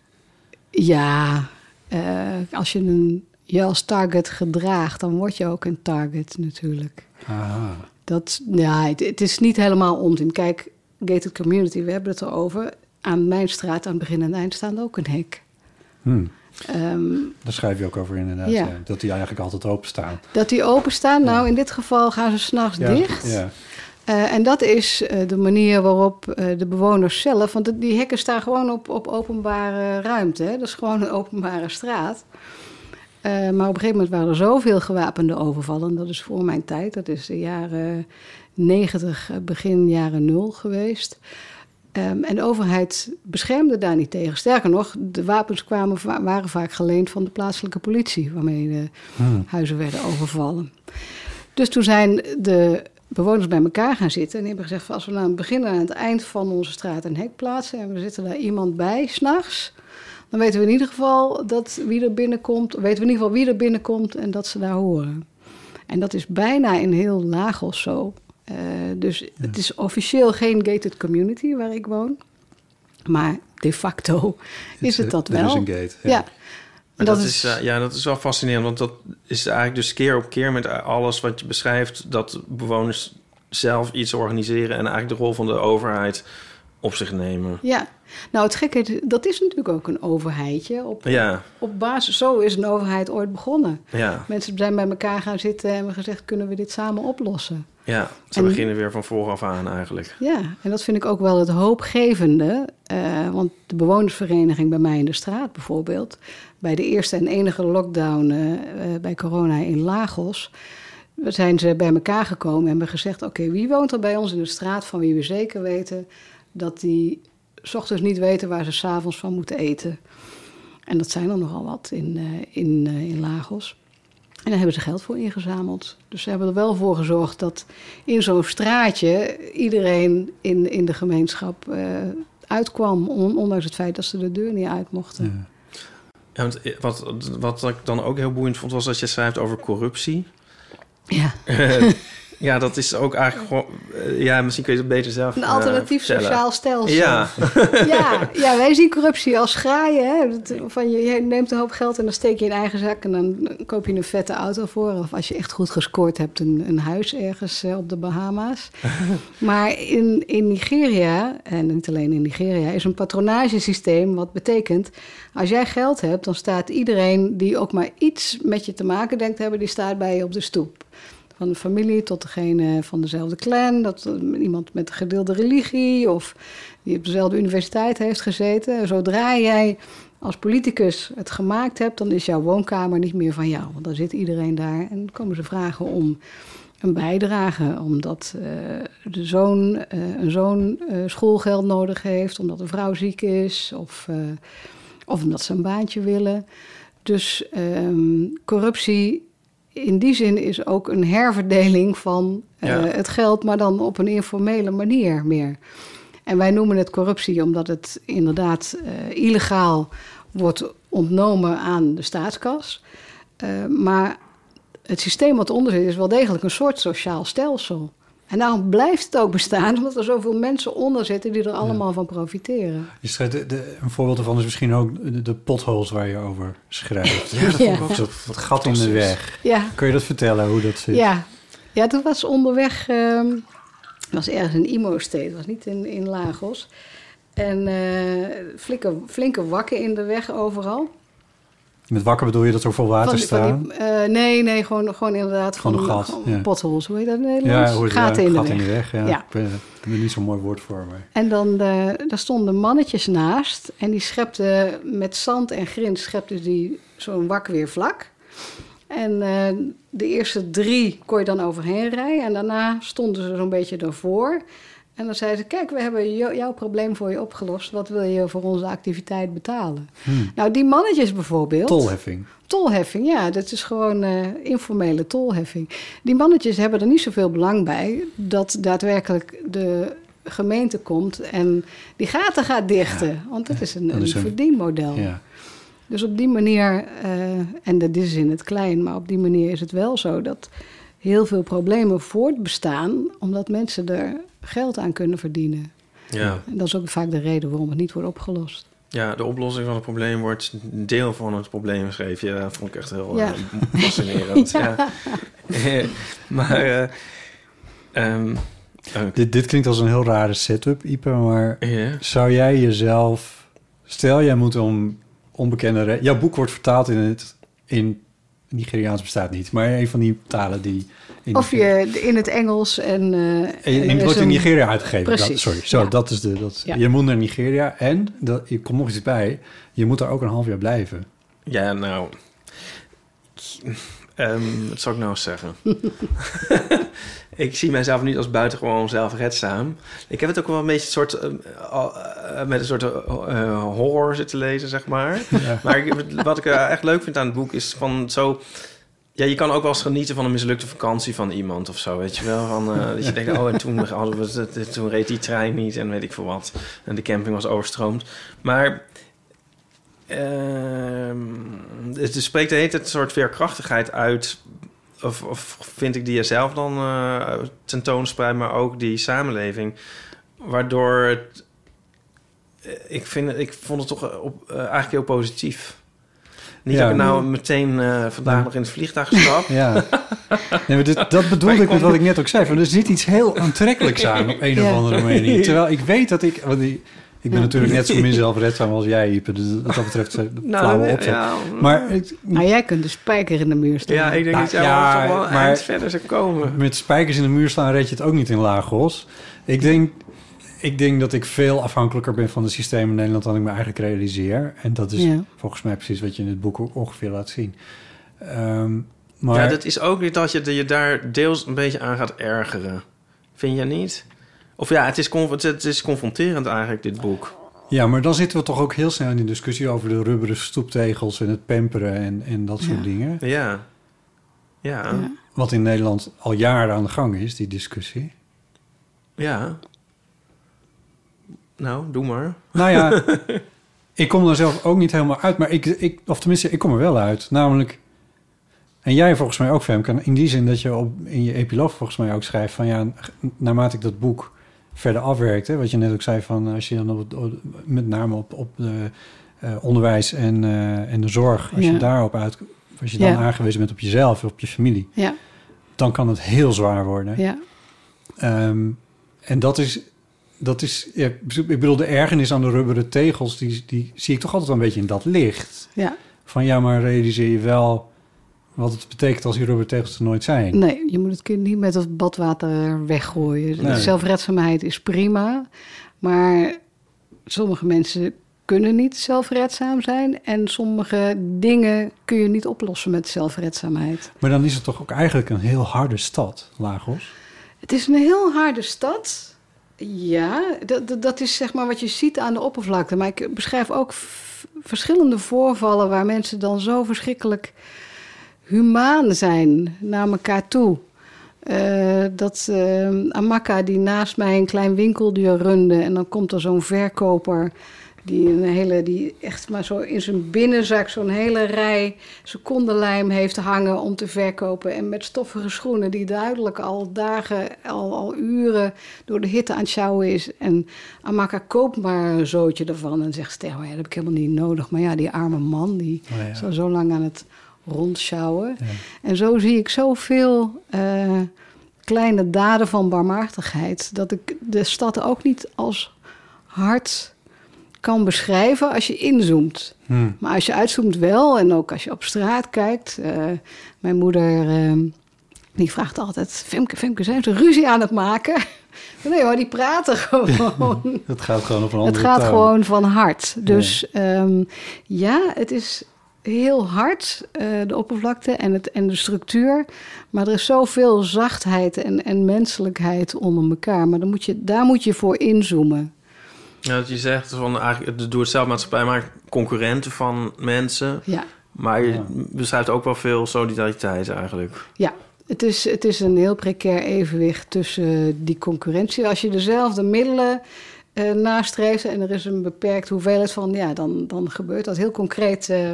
Ja, eh, als je een, je als target gedraagt, dan word je ook een target natuurlijk. Aha. Dat, ja, het, het is niet helemaal onzin. Kijk, gated community, we hebben het erover. Aan mijn straat, aan het begin en eind, staan ook een hek. Hm. Ehm, Daar schrijf je ook over inderdaad. Ja. ja. Dat die eigenlijk altijd openstaan. dat die openstaan, nou in dit geval gaan ze s'nachts Ja, dicht. Ja. Eh, en dat is eh, de manier waarop eh, de bewoners zelf... want die hekken staan gewoon op, op openbare ruimte. Hè? Dat is gewoon een openbare straat. Maar op een gegeven moment waren er zoveel gewapende overvallen. Dat is voor mijn tijd. Dat is de jaren 90, eh, begin jaren 0 geweest. Ehm, en de overheid beschermde daar niet tegen. Sterker nog, de wapens kwamen, waren vaak geleend van de plaatselijke politie... waarmee de Hm. huizen werden overvallen. Dus toen zijn de bewoners bij elkaar gaan zitten en die hebben gezegd: van, als we nou aan het begin en aan het eind van onze straat een hek plaatsen en we zitten daar iemand bij s'nachts, dan weten we in ieder geval dat wie er binnenkomt, weten we in ieder geval wie er binnenkomt en dat ze daar horen. En dat is bijna in heel Lagos zo. Eh, dus het is officieel geen gated community waar ik woon, maar de facto is het dat Er is wel. een gate. Ja. En dat, is, eh, ja, dat is wel fascinerend, want dat is eigenlijk dus keer op keer met alles wat je beschrijft, dat bewoners zelf iets organiseren en eigenlijk de rol van de overheid op zich nemen. Ja, nou het gekke, dat is natuurlijk ook een overheidje. Op, Ja, op basis, zo is een overheid ooit begonnen. ja, Mensen zijn bij elkaar gaan zitten en hebben gezegd, kunnen we dit samen oplossen? ja. Ze En- beginnen weer van vooraf aan eigenlijk. Ja, en dat vind ik ook wel het hoopgevende. eh, want de bewonersvereniging bij mij in de straat bijvoorbeeld... bij de eerste en enige lockdown eh, eh, bij corona in Lagos... zijn ze bij elkaar gekomen en hebben gezegd... oké, wie woont er bij ons in de straat van wie we zeker weten... dat die 's ochtends niet weten waar ze s'avonds van moeten eten. En dat zijn er nogal wat in, eh, in, eh, in Lagos. En daar hebben ze geld voor ingezameld. Dus ze hebben er wel voor gezorgd dat in zo'n straatje iedereen in, in de gemeenschap eh, uitkwam. on- ondanks het feit dat ze de deur niet uit mochten. Ja. Ja, want wat, wat ik dan ook heel boeiend vond, was dat je schrijft over corruptie. Ja. [laughs] [laughs] ja, dat is ook eigenlijk gewoon... eh, ja, misschien kun je het beter zelf Een eh, alternatief sociaal stelsel. Ja, [laughs] ja, ja, wij zien corruptie als graaien. Hè? Dat- Van je, je neemt een hoop geld en dan steek je in eigen zak... en dan koop je een vette auto voor. Of als je echt goed gescoord hebt, een, een huis ergens eh, op de Bahama's. [laughs] maar in, in Nigeria, en niet alleen in Nigeria... is een patronagesysteem wat betekent... als jij geld hebt, dan staat iedereen... die ook maar iets met je te maken denkt te hebben... die staat bij je op de stoep. Van de familie tot degene van dezelfde clan. Dat iemand met een gedeelde religie of die op dezelfde universiteit heeft gezeten. Zodra jij als politicus het gemaakt hebt, dan is jouw woonkamer niet meer van jou. Want dan zit iedereen daar en komen ze vragen om een bijdrage. Omdat eh, de zoon, eh, een zoon eh, schoolgeld nodig heeft, omdat een vrouw ziek is of, of omdat ze een baantje willen. Dus ehm, corruptie in die zin is ook een herverdeling van eh, Ja. het geld, maar dan op een informele manier meer. En wij noemen het corruptie omdat het inderdaad eh, illegaal wordt ontnomen aan de staatskas. Eh, maar het systeem wat onder zit is wel degelijk een soort sociaal stelsel. En daarom blijft het ook bestaan, [laughs] omdat er zoveel mensen onder zitten die er allemaal van profiteren. Je schrijft, de, de- een voorbeeld daarvan is misschien ook de, de potholes waar je over schrijft. ja dat Ja. vond ik ook zo Dat gat in de weg. Ja, Kun je dat vertellen, hoe dat zit? Ja, ja toen was onderweg, ehm was ergens in Imo State, was niet in, in Lagos. En eh, flinke, flinke wakken in de weg overal. Met wakker bedoel je dat er vol water Van staan? die- eh, nee, nee, gewoon, gewoon inderdaad Gewoon van een gat, gewoon ja. potholes, hoe heet dat in het Nederlands? ja, hoe Gaten in de gat weg. in de weg. Ja. Ja. Ik ben, er niet zo'n mooi woord voor. Maar. En dan eh, daar stonden mannetjes naast. En die schepten met zand en grind schepten die zo'n wak weer vlak. En eh, de eerste drie kon je dan overheen rijden. En daarna stonden ze zo'n beetje daarvoor. En dan zeiden ze, kijk, we hebben jou- jouw probleem voor je opgelost. Wat wil je voor onze activiteit betalen? Hmm. Nou, die mannetjes bijvoorbeeld... Tolheffing. Tolheffing, ja, dat is gewoon eh, informele tolheffing. Die mannetjes hebben er niet zoveel belang bij dat daadwerkelijk de gemeente komt en die gaten gaat dichten. want dat is een, dat een is een- verdienmodel. Ja. Dus op die manier, eh, en dat is in het klein, maar op die manier is het wel zo dat heel veel problemen voortbestaan omdat mensen er geld aan kunnen verdienen. Ja. En dat is ook vaak de reden waarom het niet wordt opgelost. ja, de oplossing van het probleem wordt deel van het probleem, schreef je. Dat vond ik echt heel Ja. eh, fascinerend. [laughs] ja. Ja. [laughs] maar... eh, ehm, eh, Dit, dit klinkt als een heel rare setup, Ipe, maar zou jij jezelf... Stel, jij moet een onbekende... Jouw boek wordt vertaald in het... In Nigeriaans bestaat niet, maar een van die talen die... In Of je in het Engels en... eh, wordt in Nigeria uitgegeven. Precies, Dat, sorry, zo, ja. dat is de... Dat, Ja. Je moet naar Nigeria en dat, je komt nog iets bij. Je moet daar ook een half jaar blijven. Ja, nou... ehm, wat zou ik nou zeggen? [laughs] ik zie mijzelf niet als buitengewoon zelfredzaam. Ik heb het ook wel een beetje een soort, ehm, eh, met een soort eh, horror zitten lezen, zeg maar. Maar ik, wat ik eh, echt leuk vind aan het boek is van zo... Ja, je kan ook wel eens genieten van een mislukte vakantie van iemand of zo, weet je wel. Van, eh, dat je denkt, oh, en toen, hadden we toen reed die trein niet en weet ik veel wat. En de camping was overstroomd. Maar Ehm, het spreekt de hele een soort veerkrachtigheid uit. Of, of vind ik die je zelf dan tentoonspreidt, maar ook die samenleving. Waardoor het... Ik, vind, ik vond het toch eh, op, eigenlijk heel positief. Niet Ja. dat ik nou meteen eh, vandaag Ja. nog in het vliegtuig stap. Ja, nee, maar dit, dat bedoelde Maar ik ik met wat ik net ook zei. Van, er zit iets heel aantrekkelijks aan op een Ja. of andere manier. [laughs] Terwijl ik weet dat ik... Want die, ik ben natuurlijk net zo min zelfredzaam als jij, Ipe. Dus wat dat betreft zijn flauwe opzet. ja, Maar jij kunt de spijker in de muur staan. ja, ik denk Nou, dat jij ja, wel toch wel een maar- eind verder zou komen. met spijkers in de muur staan red je het ook niet in Lagos. Ik denk, ik denk dat ik veel afhankelijker ben van het systeem in Nederland dan ik me eigenlijk realiseer. En dat is Ja. volgens mij precies wat je in het boek ook ongeveer laat zien. Ehm, maar Ja, dat is ook niet dat je je daar deels een beetje aan gaat ergeren. Vind je niet? Of ja, het is, het is confronterend eigenlijk, dit boek. Ja, maar dan zitten we toch ook heel snel in die discussie over de rubberen stoeptegels en het pamperen en, en dat soort Ja. dingen. Ja. Ja. Ja. Wat in Nederland al jaren aan de gang is, die discussie. Ja. Nou, doe maar. Nou ja, [laughs] ik kom er zelf ook niet helemaal uit, maar ik, ik, of tenminste, ik kom er wel uit. Namelijk, en jij volgens mij ook, Femke, in die zin dat je op, in je epiloog volgens mij ook schrijft van ja, naarmate ik dat boek verder afwerkte, wat je net ook zei van als je dan op, met name op, op de eh, onderwijs en, eh, en de zorg, als je daarop uit, als je dan Ja. aangewezen bent op jezelf, op je familie, Ja, dan kan het heel zwaar worden. ja. Ehm, en dat is, dat is ja, ik bedoel, de ergernis aan de rubberen tegels, die, die zie ik toch altijd wel een beetje in dat licht. ja. Van ja, maar realiseer je wel wat het betekent als die rubberen tegels er nooit zijn. Nee, je moet het kind niet met het badwater weggooien. Nee. Zelfredzaamheid is prima, maar sommige mensen kunnen niet zelfredzaam zijn en sommige dingen kun je niet oplossen met zelfredzaamheid. Maar dan is het toch ook eigenlijk een heel harde stad, Lagos. Het is een heel harde stad. Ja, dat, dat, is zeg maar wat je ziet aan de oppervlakte. Maar ik beschrijf ook verschillende voorvallen waar mensen dan zo verschrikkelijk humaan zijn naar elkaar toe. Eh, dat eh, Amaka die naast mij een klein winkeltje runde en dan komt er zo'n verkoper die een hele die echt maar zo in zijn binnenzak zo'n hele rij secondenlijm heeft hangen om te verkopen en met stoffige schoenen die duidelijk al dagen al, al uren door de hitte aan het sjouwen is en Amaka koopt maar een zootje ervan en zegt Stel, ja, dat heb ik helemaal niet nodig maar ja die arme man die Oh ja. is al zo lang aan het rondsjouwen en zo zie ik zoveel eh, kleine daden van barmhartigheid. Dat ik de stad ook niet als hard kan beschrijven als je inzoomt. Hmm. Maar als je uitzoomt wel, en ook als je op straat kijkt. eh, mijn moeder, eh, die vraagt altijd... Femke, Femke, zijn ze ruzie aan het maken? [laughs] Nee hoor, die praten [laughs] gewoon. Het gaat gewoon op een Het gaat gewoon van hart. Dus ja, ja het is heel hard, eh, de oppervlakte en, het, en de structuur. Maar er is zoveel zachtheid en, en menselijkheid onder elkaar. Maar dan moet je, daar moet je voor inzoomen. Ja, dat je zegt van eigenlijk de doe-het-zelf-maatschappij maakt concurrenten van mensen. Ja, Maar je Ja. beschrijft ook wel veel solidariteit eigenlijk. ja. Het, is, het is een heel precair evenwicht tussen die concurrentie. Als je dezelfde middelen eh, nastreeft en er is een beperkt hoeveelheid van... ja, dan, dan gebeurt dat heel concreet... eh,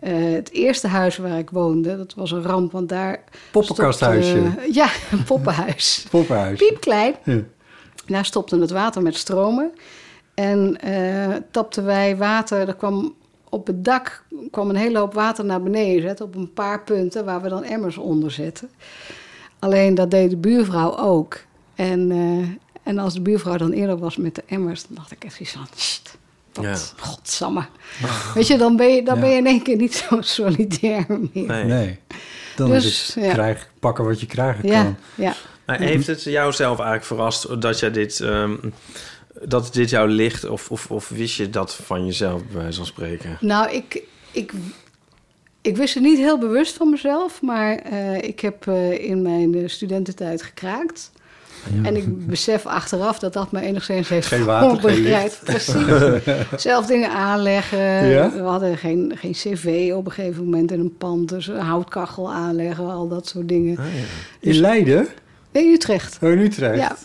Eh, het eerste huis waar ik woonde, dat was een ramp, want daar... Poppenkasthuisje. stopte- [laughs] ja, een poppenhuis. Poppenhuis. Piepklein. Ja. Daar stopte het water met stromen. En eh tapten wij water, er kwam op het dak kwam een hele hoop water naar beneden zetten op een paar punten waar we dan emmers onder zetten. Alleen dat deed de buurvrouw ook. En, eh, en als de buurvrouw dan eerder was met de emmers, dan dacht ik echt zoiets van, "Sst, wat, Ja. godsamme. Weet je, dan ben je, dan Ja. ben je in één keer niet [laughs] zo solidair meer. Nee. Nee. Dan Dus, is het ja. krijg, pakken wat je krijgen Ja, kan. ja. Maar heeft het jou zelf eigenlijk verrast dat jij dit, ehm, dat dit jou ligt? Of, of, of wist je dat van jezelf, bij wijze van spreken? Nou, ik, ik, ik wist het niet heel bewust van mezelf, maar eh, ik heb eh, in mijn eh, studententijd gekraakt. En ik besef achteraf dat dat me enigszins heeft Geen water, geen voorbereid. [laughs] Precies. Zelf dingen aanleggen. Ja? We hadden geen, geen cv op een gegeven moment in een pand. Dus een houtkachel aanleggen, al dat soort dingen. Ah, ja. In Leiden? In Utrecht. Oh, in Utrecht? Ja,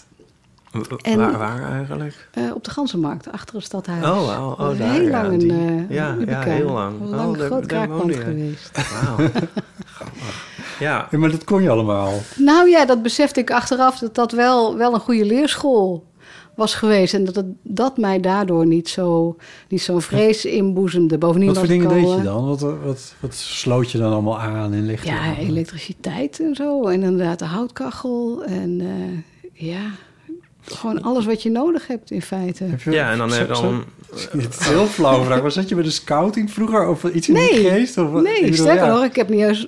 En- waar, waar eigenlijk? eh, op de Ganzenmarkt, achter het stadhuis. Oh, oh, oh, daar, heel ja, lang een die- eh, ja, ja, heel lang. Een Oh, lang daar- groot kraakpand geweest. [laughs] Wauw. Ja, Ja, maar dat kon je allemaal. Nou ja, dat besefte ik achteraf dat dat wel, wel een goede leerschool was geweest. En dat het, dat mij daardoor niet zo niet zo'n vrees inboezemde. Bovendien Wat voor dingen al, deed je eh, dan? Wat, wat, wat sloot je dan allemaal aan in licht? Ja, elektriciteit en zo. En inderdaad de houtkachel. En eh, ja, gewoon alles wat je nodig hebt in feite. Heb je- ja en dan... zo- dan zo- Het is heel flauw vraag. Maar zat je bij de scouting vroeger? Of iets in Nee, die geest? Of, Nee, sterker ja. nog, ik heb niet eens...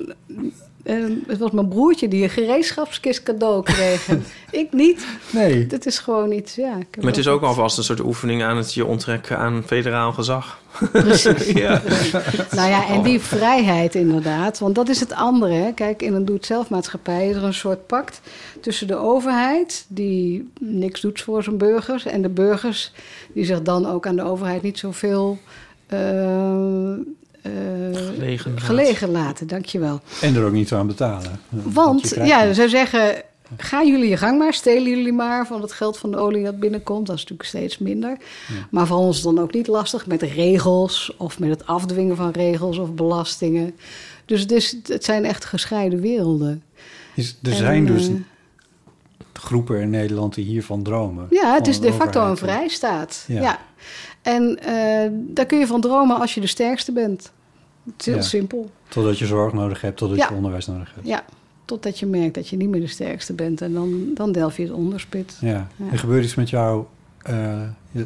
eh, het was mijn broertje die een gereedschapskist cadeau kreeg. [laughs] Ik niet. Nee. Dat is gewoon iets, ja. Maar het is ook alvast een soort oefening aan het je onttrekken aan federaal gezag. Precies. [laughs] Ja. Nou ja, en die vrijheid inderdaad. Want dat is het andere. Hè. Kijk, in een doe-het-zelf-maatschappij is er een soort pact tussen de overheid... die niks doet voor zijn burgers... en de burgers die zich dan ook aan de overheid niet zoveel... eh, Gelegen laten. gelegen laten, dankjewel. En er ook niet aan betalen. Want ja, ze zeggen... Gaan jullie je gang maar, stelen jullie maar van het geld van de olie dat binnenkomt. Dat is natuurlijk steeds minder. Maar voor ons dan ook niet lastig met regels of met het afdwingen van regels of belastingen. Dus het, is, het zijn echt gescheiden werelden. Is, er En, zijn dus eh, groepen in Nederland die hiervan dromen. Ja, het is de facto een vrijstaat. Ja. Ja. En eh, daar kun je van dromen als je de sterkste bent. Het is heel Ja. simpel. Totdat je zorg nodig hebt, totdat Ja. je onderwijs nodig hebt. Ja, totdat je merkt dat je niet meer de sterkste bent. En dan, dan delf je het onderspit. Ja. Ja. Er gebeurt iets met jouw eh,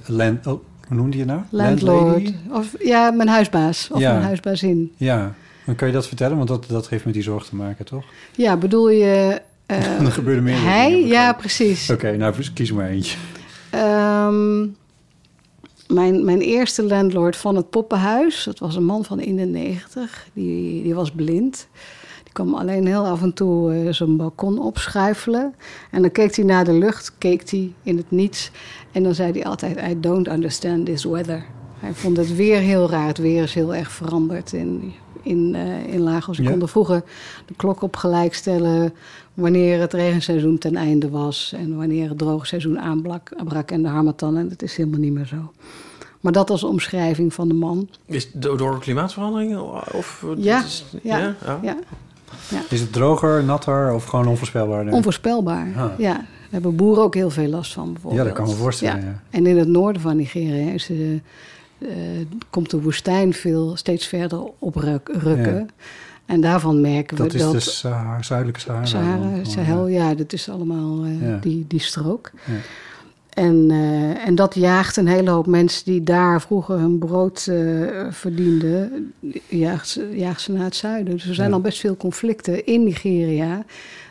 land... Oh, hoe noemde je nou? Landlord. Landlady? Of ja, mijn huisbaas. Of Ja. mijn huisbazin. Ja. Dan kan je dat vertellen, want dat, dat heeft met die zorg te maken, toch? Ja, bedoel je... [laughs] eh, er gebeuren meer hij? dingen. Ja, precies. Oké, nou kies maar eentje. Ehm, mijn, mijn eerste landlord van het poppenhuis, dat was een man van in de negentig, die, die was blind. Die kwam alleen heel af en toe eh, zijn balkon opschuifelen. En dan keek hij naar de lucht, keek hij in het niets. En dan zei hij altijd, I don't understand this weather. Hij vond het weer heel raar. Het weer is heel erg veranderd in, in, eh, in Lagos. Je Ja. kon er vroeger de klok op gelijk stellen wanneer het regenseizoen ten einde was en wanneer het droogseizoen aanbrak brak en de harmattan. En dat is helemaal niet meer zo. Maar dat als omschrijving van de man. Is het door klimaatverandering? Of, Ja, is- ja, ja? Oh. Ja, Is het droger, natter of gewoon onvoorspelbaar? onvoorspelbaar. Ah. Ja, daar hebben boeren ook heel veel last van bijvoorbeeld. Ja, dat kan me voorstellen, ja. En in het noorden van Nigeria is de, eh, komt de woestijn veel, steeds verder oprukken. Ja. En daarvan merken we Dat is dat... de Sahara- zuidelijke Sahara. Sahara. Sahel, ja, dat is allemaal eh, Ja. die, die strook. Ja. En, eh, en dat jaagt een hele hoop mensen die daar vroeger hun brood eh, verdienden, jaagt jaagt ze naar het zuiden. Dus er zijn Ja. al best veel conflicten in Nigeria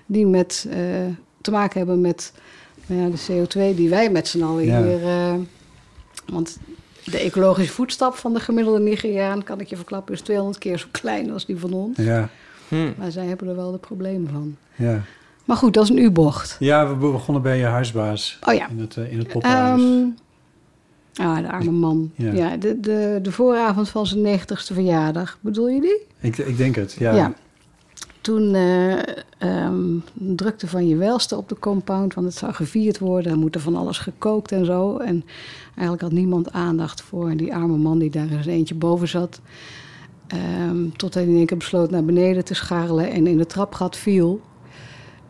die met, eh, te maken hebben met nou ja, de CO2 die wij met z'n allen Ja. hier... eh, want de ecologische voetstap van de gemiddelde Nigeriaan, kan ik je verklappen, is 200 keer zo klein als die van ons. Ja, Hm. Maar zij hebben er wel de problemen van. ja. Maar goed, dat is een U-bocht. ja, we begonnen bij je huisbaas Oh ja. in het, eh, in het poppenhuis. Ehm, ah, de arme man. Ja. Ja, de, de, de vooravond van zijn negentigste verjaardag. Bedoel je die? ik, ik denk het, ja. Ja. Toen ehm, drukte van je welste op de compound, want het zou gevierd worden. Er moet er van alles gekookt en zo. En eigenlijk had niemand aandacht voor die arme man die daar zijn eentje boven zat. Ehm, tot hij in één keer besloot naar beneden te scharrelen en in de trapgat viel.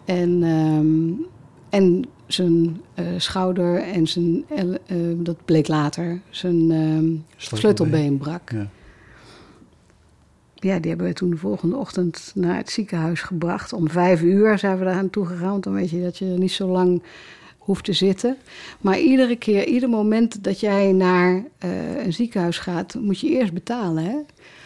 En, ehm, en zijn eh, schouder en zijn, eh, dat bleek later, zijn sleutelbeen brak. Ja. Ja, die hebben we toen de volgende ochtend naar het ziekenhuis gebracht. Om vijf uur zijn we daar aan toe gegaan. Want dan weet je dat je niet zo lang hoeft te zitten. Maar iedere keer, ieder moment dat jij naar eh, een ziekenhuis gaat, moet je eerst betalen. Hè?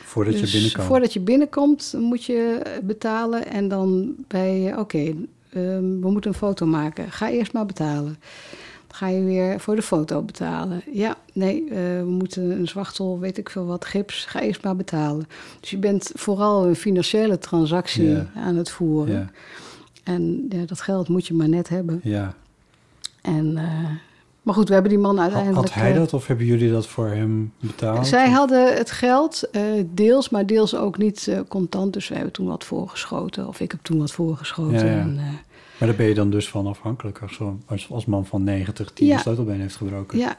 Voordat Dus je binnenkomt. Voordat je binnenkomt moet je betalen. En dan bij je, oké, ehm, we moeten een foto maken. Ga eerst maar betalen. Ga je weer voor de foto betalen. Ja, nee, eh, we moeten een zwachtel, weet ik veel wat, gips. Ga eerst maar betalen. Dus je bent vooral een financiële transactie aan het voeren. Ja, En ja, dat geld moet je maar net hebben. ja. En, eh, maar goed, we hebben die man uiteindelijk... had hij eh, dat of hebben jullie dat voor hem betaald? zij hadden het geld, deels, maar deels ook niet contant. Dus we hebben toen wat voorgeschoten. Of ik heb toen wat voorgeschoten. Ja, ja. En, Maar daar ben je dan dus van afhankelijk als, zo- als, als man van 90 die Ja. een sleutelbeen heeft gebroken. ja,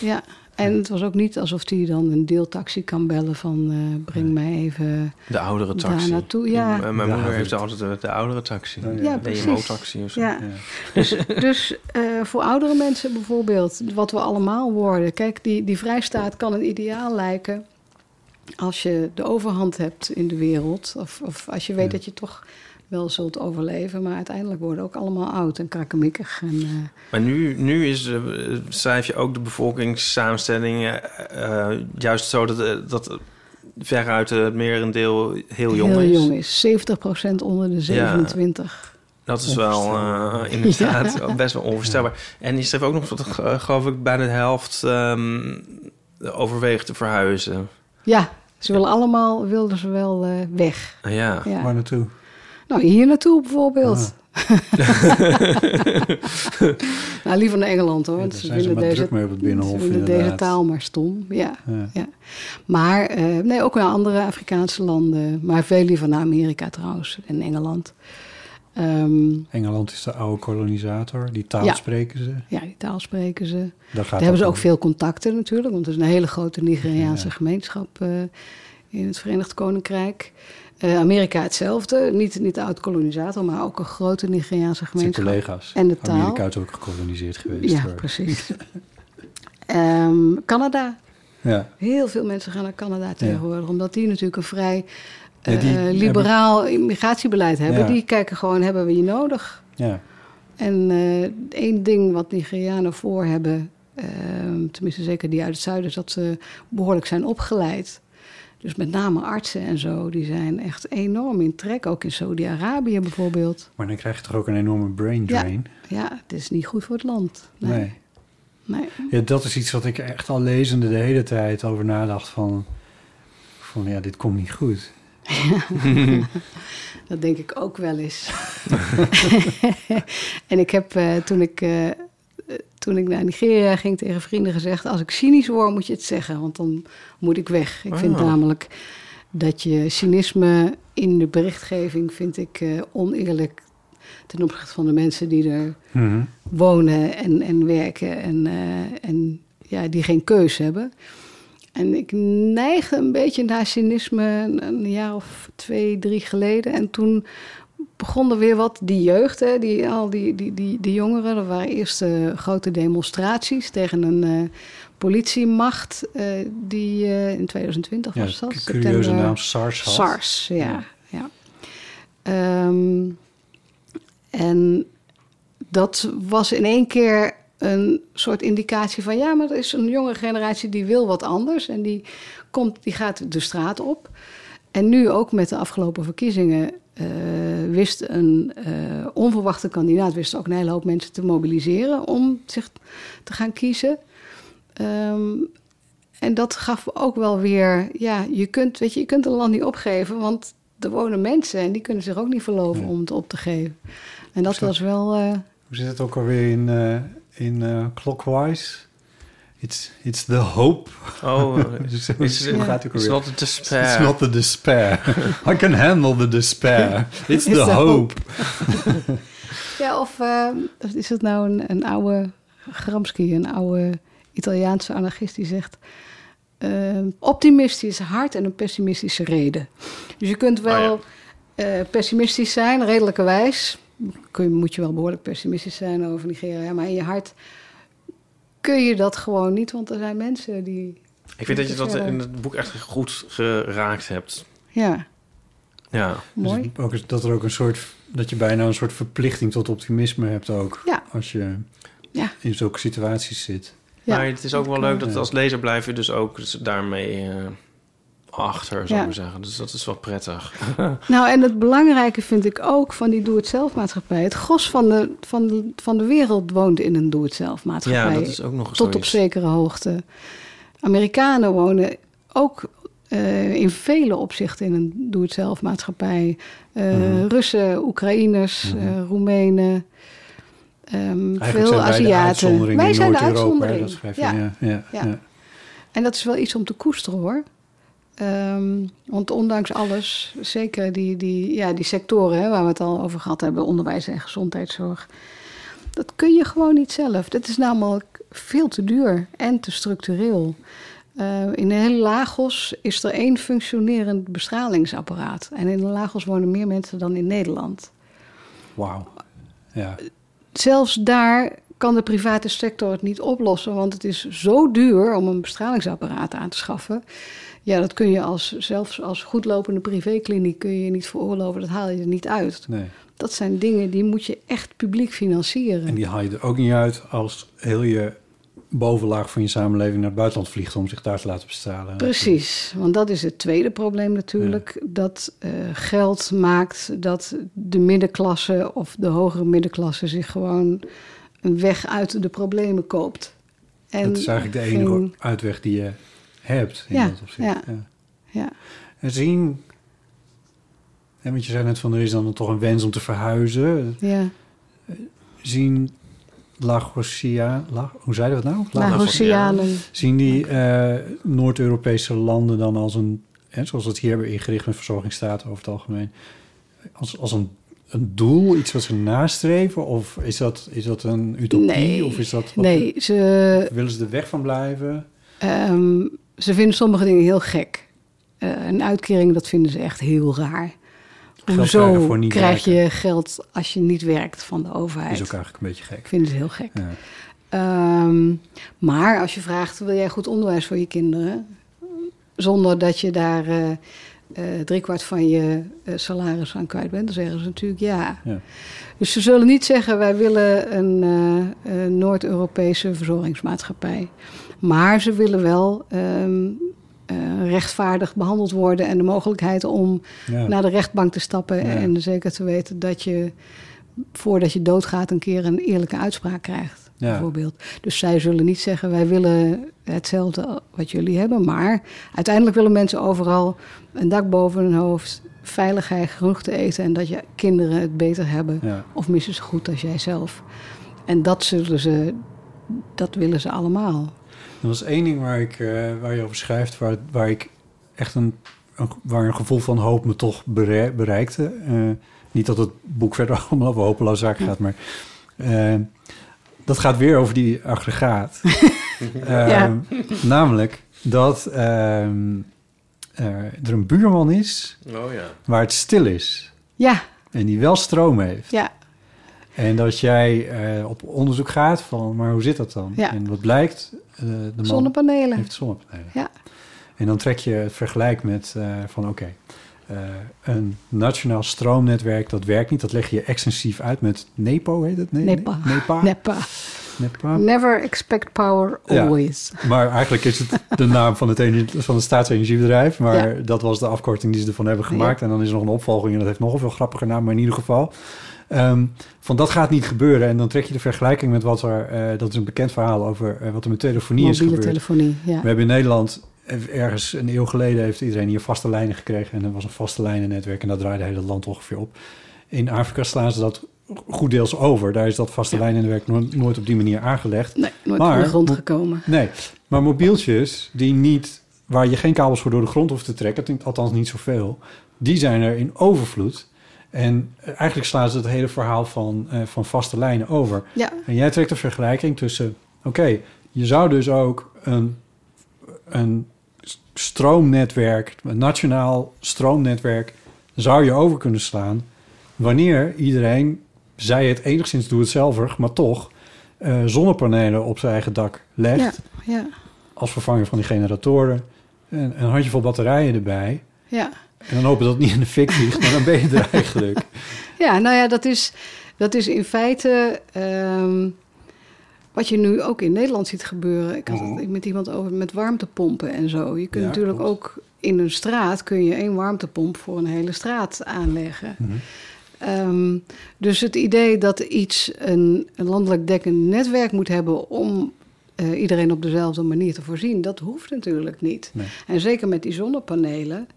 ja. En het was ook niet alsof hij dan een deeltaxi kan bellen van... eh, breng mij even De oudere daar taxi. naartoe. Ja, Mijn De moeder heeft altijd de, de oudere taxi. Oh, ja. ja De precies. WMO-taxi of zo. Ja. Ja. Dus, dus eh, voor oudere mensen bijvoorbeeld, wat we allemaal worden. Kijk, die, die vrijstaat kan een ideaal lijken als je de overhand hebt in de wereld. Of, of als je weet Ja. dat je toch wel zult overleven. Maar uiteindelijk worden ook allemaal oud en krakkemikkig. En, eh, Maar nu, nu is, eh, schrijf je ook de bevolkingssamenstelling eh, juist zo dat, dat veruit het merendeel heel jong heel is. jong is. 70% onder de 27. Dat is wel eh, inderdaad [laughs] best wel onvoorstelbaar. En die schreef ook nog dat, geloof ik, bijna de helft ehm, overweegt te verhuizen. Ja, ze willen allemaal wilden ze wel eh, weg. Ah, ja. Ja. Waar naartoe? Nou, hier naartoe bijvoorbeeld. [laughs] nou, liever naar Engeland hoor. Ja, ze vinden deze, druk mee op het Binnenhof, Ze vinden deze taal maar stom. Ja, Ja. ja. Maar eh, nee, ook wel andere Afrikaanse landen. Maar veel liever naar Amerika trouwens en Engeland. Ehm, Engeland is de oude kolonisator. Die taal Ja. spreken ze. ja, die taal spreken ze. Daar, hebben ze ook veel contacten natuurlijk. Want er is een hele grote Nigeriaanse gemeenschap eh, in het Verenigd Koninkrijk. Eh, Amerika hetzelfde. Niet, niet de oud-kolonisator, maar ook een grote Nigeriaanse zijn gemeenschap. collega's. En de taal. Amerika is ook gekoloniseerd geweest. Ja, hoor. precies. [laughs] Ehm, Canada. Ja. Heel veel mensen gaan naar Canada tegenwoordig. Omdat die natuurlijk een vrij Ja, eh, hebben- liberaal immigratiebeleid hebben. Die kijken gewoon, hebben we je nodig? ja. En eh, één ding wat Nigerianen voor hebben... ehm, tenminste zeker die uit het zuiden... is dat ze behoorlijk zijn opgeleid. Dus met name artsen en zo... die zijn echt enorm in trek. Ook in Saudi-Arabië bijvoorbeeld. Maar dan krijg je toch ook een enorme brain drain? Ja, het is niet goed voor het land. Nee. Nee. nee. Ja, dat is iets wat ik echt al lezende de hele tijd over nadacht van... Van ja, dit komt niet goed. [laughs] Dat denk ik ook wel eens. [laughs] en ik heb eh, toen, ik, eh, toen ik naar Nigeria ging tegen vrienden gezegd... als ik cynisch word, moet je het zeggen, want dan moet ik weg. Ik vind Oh. namelijk dat je cynisme in de berichtgeving... vind ik eh, oneerlijk ten opzichte van de mensen die er Mhm. wonen en, en werken... En, eh, en ja, die geen keus hebben... En ik neigde een beetje naar cynisme een, een jaar of twee, drie geleden. En toen begon er weer wat, die jeugd, hè, die, al die, die, die, die jongeren. Er waren eerst eh, grote demonstraties tegen een eh, politiemacht. eh, die in 2020 Ja, was dat. cu- curieuze september. naam SARS had. SARS, ja. ja. Ehm, en dat was in één keer een soort indicatie van... ja, maar er is een jonge generatie die wil wat anders... en die, komt, die gaat de straat op. En nu ook met de afgelopen verkiezingen... eh, wist een eh, onverwachte kandidaat... wist ook een hele hoop mensen te mobiliseren... om zich te gaan kiezen... Ehm, en dat gaf ook wel weer, ja, je kunt, weet je, je kunt een land niet opgeven, want er wonen mensen en die kunnen zich ook niet verloven Nee. om het op te geven. En dat was wel, eh, Hoe zit het ook alweer in, in Clockwise? It's, it's the hope. Oh, [laughs] is, hoe Ja. gaat het ook it's alweer? not a despair. It's not the despair. [laughs] I can handle the despair. [laughs] It's It's the the hope. ja, of eh, is het nou een, een oude Gramsci, een oude Italiaanse anarchist die zegt, eh, optimistisch hart en een pessimistische reden. Dus je kunt wel eh, pessimistisch zijn, redelijkerwijs. Kun je, moet je wel behoorlijk pessimistisch zijn over Nigeria. Maar in je hart kun je dat gewoon niet, want er zijn mensen die. Ik vind dat je dat in het boek echt goed geraakt hebt. Ja, Ja. mooi. Dus ook, dat er ook een soort, dat je bijna een soort verplichting tot optimisme hebt ook. Ja. Als je Ja. in zulke situaties zit. Ja. Maar het is ook wel leuk dat als lezer blijf je dus ook daarmee eh, achter, zou Ja. ik maar zeggen. Dus dat is wel prettig. [laughs] Nou, en het belangrijke vind ik ook van die doe-het-zelf-maatschappij. Het gros van de, van, de, van de wereld woont in een doe-het-zelf-maatschappij. ja, dat is ook nog eens tot op zekere hoogte. Amerikanen wonen ook eh, in vele opzichten in een doe-het-zelf-maatschappij. Eh, Mhm. Russen, Oekraïners, Mhm. eh, Roemenen, ehm, veel zijn wij de Aziaten. Wij zijn de uitzondering. Dat Ja. ja. En dat is wel iets om te koesteren hoor. Ehm, want ondanks alles, zeker die, die, ja, die sectoren hè, waar we het al over gehad hebben, onderwijs en gezondheidszorg, dat kun je gewoon niet zelf. Dat is namelijk veel te duur en te structureel. Eh, in de hele Lagos is er één functionerend bestralingsapparaat. En in de Lagos wonen meer mensen dan in Nederland. Wauw. Ja. Zelfs daar kan de private sector het niet oplossen, want het is zo duur om een bestralingsapparaat aan te schaffen. Ja, dat kun je als, zelfs als goedlopende privékliniek kun je niet veroorloven. Dat haal je er niet uit. Nee. Dat zijn dingen die moet je echt publiek financieren. En die haal je er ook niet uit als heel je bovenlaag van je samenleving naar het buitenland vliegt om zich daar te laten bestralen. Precies, want dat is het tweede probleem natuurlijk. Dat eh, geld maakt dat de middenklasse of de hogere middenklasse zich gewoon een weg uit de problemen koopt. En dat is eigenlijk de geen- enige uitweg die je hebt in Ja, dat opzicht. ja. Ja. En zien... En want je zei net van er is dan toch een wens om te verhuizen. Ja, Zien Lagosia... La, hoe zeiden we het nou? La- Lagosianen. Zien die eh, Noord-Europese landen dan als een... Hè, zoals we het hier hebben ingericht met verzorgingsstaten over het algemeen... als, als een, een doel, iets wat ze nastreven? Of is dat, is dat een utopie? Nee, Of is dat, nee ze, willen ze er weg van blijven? ehm, ze vinden sommige dingen heel gek. Eh, een uitkering, dat vinden ze echt heel raar. Hoezo krijg werken. je geld als je niet werkt van de overheid? is ook eigenlijk een beetje gek. vinden ze heel gek. Ja. Ehm, maar als je vraagt, wil jij goed onderwijs voor je kinderen? Zonder dat je daar eh eh, driekwart van je salaris aan kwijt bent, dan zeggen ze natuurlijk ja. Ja. Dus ze zullen niet zeggen, wij willen een een Noord-Europese verzorgingsmaatschappij. Maar ze willen wel ehm, eh, rechtvaardig behandeld worden en de mogelijkheid om Ja. naar de rechtbank te stappen Ja. en zeker te weten dat je voordat je doodgaat een keer een eerlijke uitspraak krijgt. Ja. Bijvoorbeeld. Dus zij zullen niet zeggen wij willen hetzelfde wat jullie hebben, maar uiteindelijk willen mensen overal een dak boven hun hoofd, veiligheid, genoeg te eten en dat je kinderen het beter hebben of missen ze goed als jij zelf. En dat zullen ze, dat willen ze allemaal. Er was één ding waar, ik, eh, waar je over schrijft, waar, waar ik echt een, een, waar een gevoel van hoop me toch bere- bereikte. Eh, niet dat het boek verder [laughs] allemaal over hopeloze zaken gaat, maar eh, dat gaat weer over die aggregaat. [laughs] Ja. Namelijk dat ehm, eh, er een buurman is Oh ja. waar het stil is Ja, en die wel stroom heeft. ja, En dat jij eh, op onderzoek gaat van, maar hoe zit dat dan? Ja. En wat blijkt, eh, de man zonnepanelen. heeft zonnepanelen. Ja. En dan trek je het vergelijk met eh, van oké, een nationaal stroomnetwerk, dat werkt niet. Dat leg je extensief uit met NEPO, heet het? Nee, Nepa. NEPA. Nepa. Nepa. Never expect power, Ja. always. Maar eigenlijk is het de naam van het, ener- van het staatsenergiebedrijf. Maar Ja. dat was de afkorting die ze ervan hebben gemaakt. En dan is er nog een opvolging en dat heeft nog een veel grappiger naam. Maar in ieder geval, ehm, van dat gaat niet gebeuren. En dan trek je de vergelijking met wat er, eh, dat is een bekend verhaal over eh, wat er met telefonie is gebeurd. telefonie, ja. We hebben in Nederland eh, ergens een eeuw geleden heeft iedereen hier vaste lijnen gekregen. En er was een vaste lijnennetwerk en dat draaide het land ongeveer op. In Afrika slaan ze dat goed deels over. Daar is dat vaste lijnennetwerk no- nooit op die manier aangelegd. Nee, nooit Maar- de grond gekomen. Nee, maar mobieltjes die niet, waar je geen kabels voor door de grond hoeft te trekken, althans niet zoveel, die zijn er in overvloed. En eigenlijk slaan ze het hele verhaal van, eh, van vaste lijnen over. Ja, En jij trekt een vergelijking tussen, oké, je zou dus ook een, een stroomnetwerk, een nationaal stroomnetwerk, zou je over kunnen slaan wanneer iedereen, zij het enigszins doe het zelfig, maar toch eh, zonnepanelen op zijn eigen dak legt Ja, ja, als vervanger van die generatoren. En een handjevol batterijen erbij. ja. En dan hopen dat het niet in de fik vliegt, maar dan ben je er [laughs] eigenlijk. Ja, nou ja, dat is, dat is in feite ehm, wat je nu ook in Nederland ziet gebeuren. Ik had het met iemand over met warmtepompen en zo. Je kunt Ja, natuurlijk klopt. ook in een straat kun je één warmtepomp voor een hele straat aanleggen. Mhm. Ehm, dus het idee dat iets een, een landelijk dekkend netwerk moet hebben om eh, iedereen op dezelfde manier te voorzien, dat hoeft natuurlijk niet. Nee. En zeker met die zonnepanelen.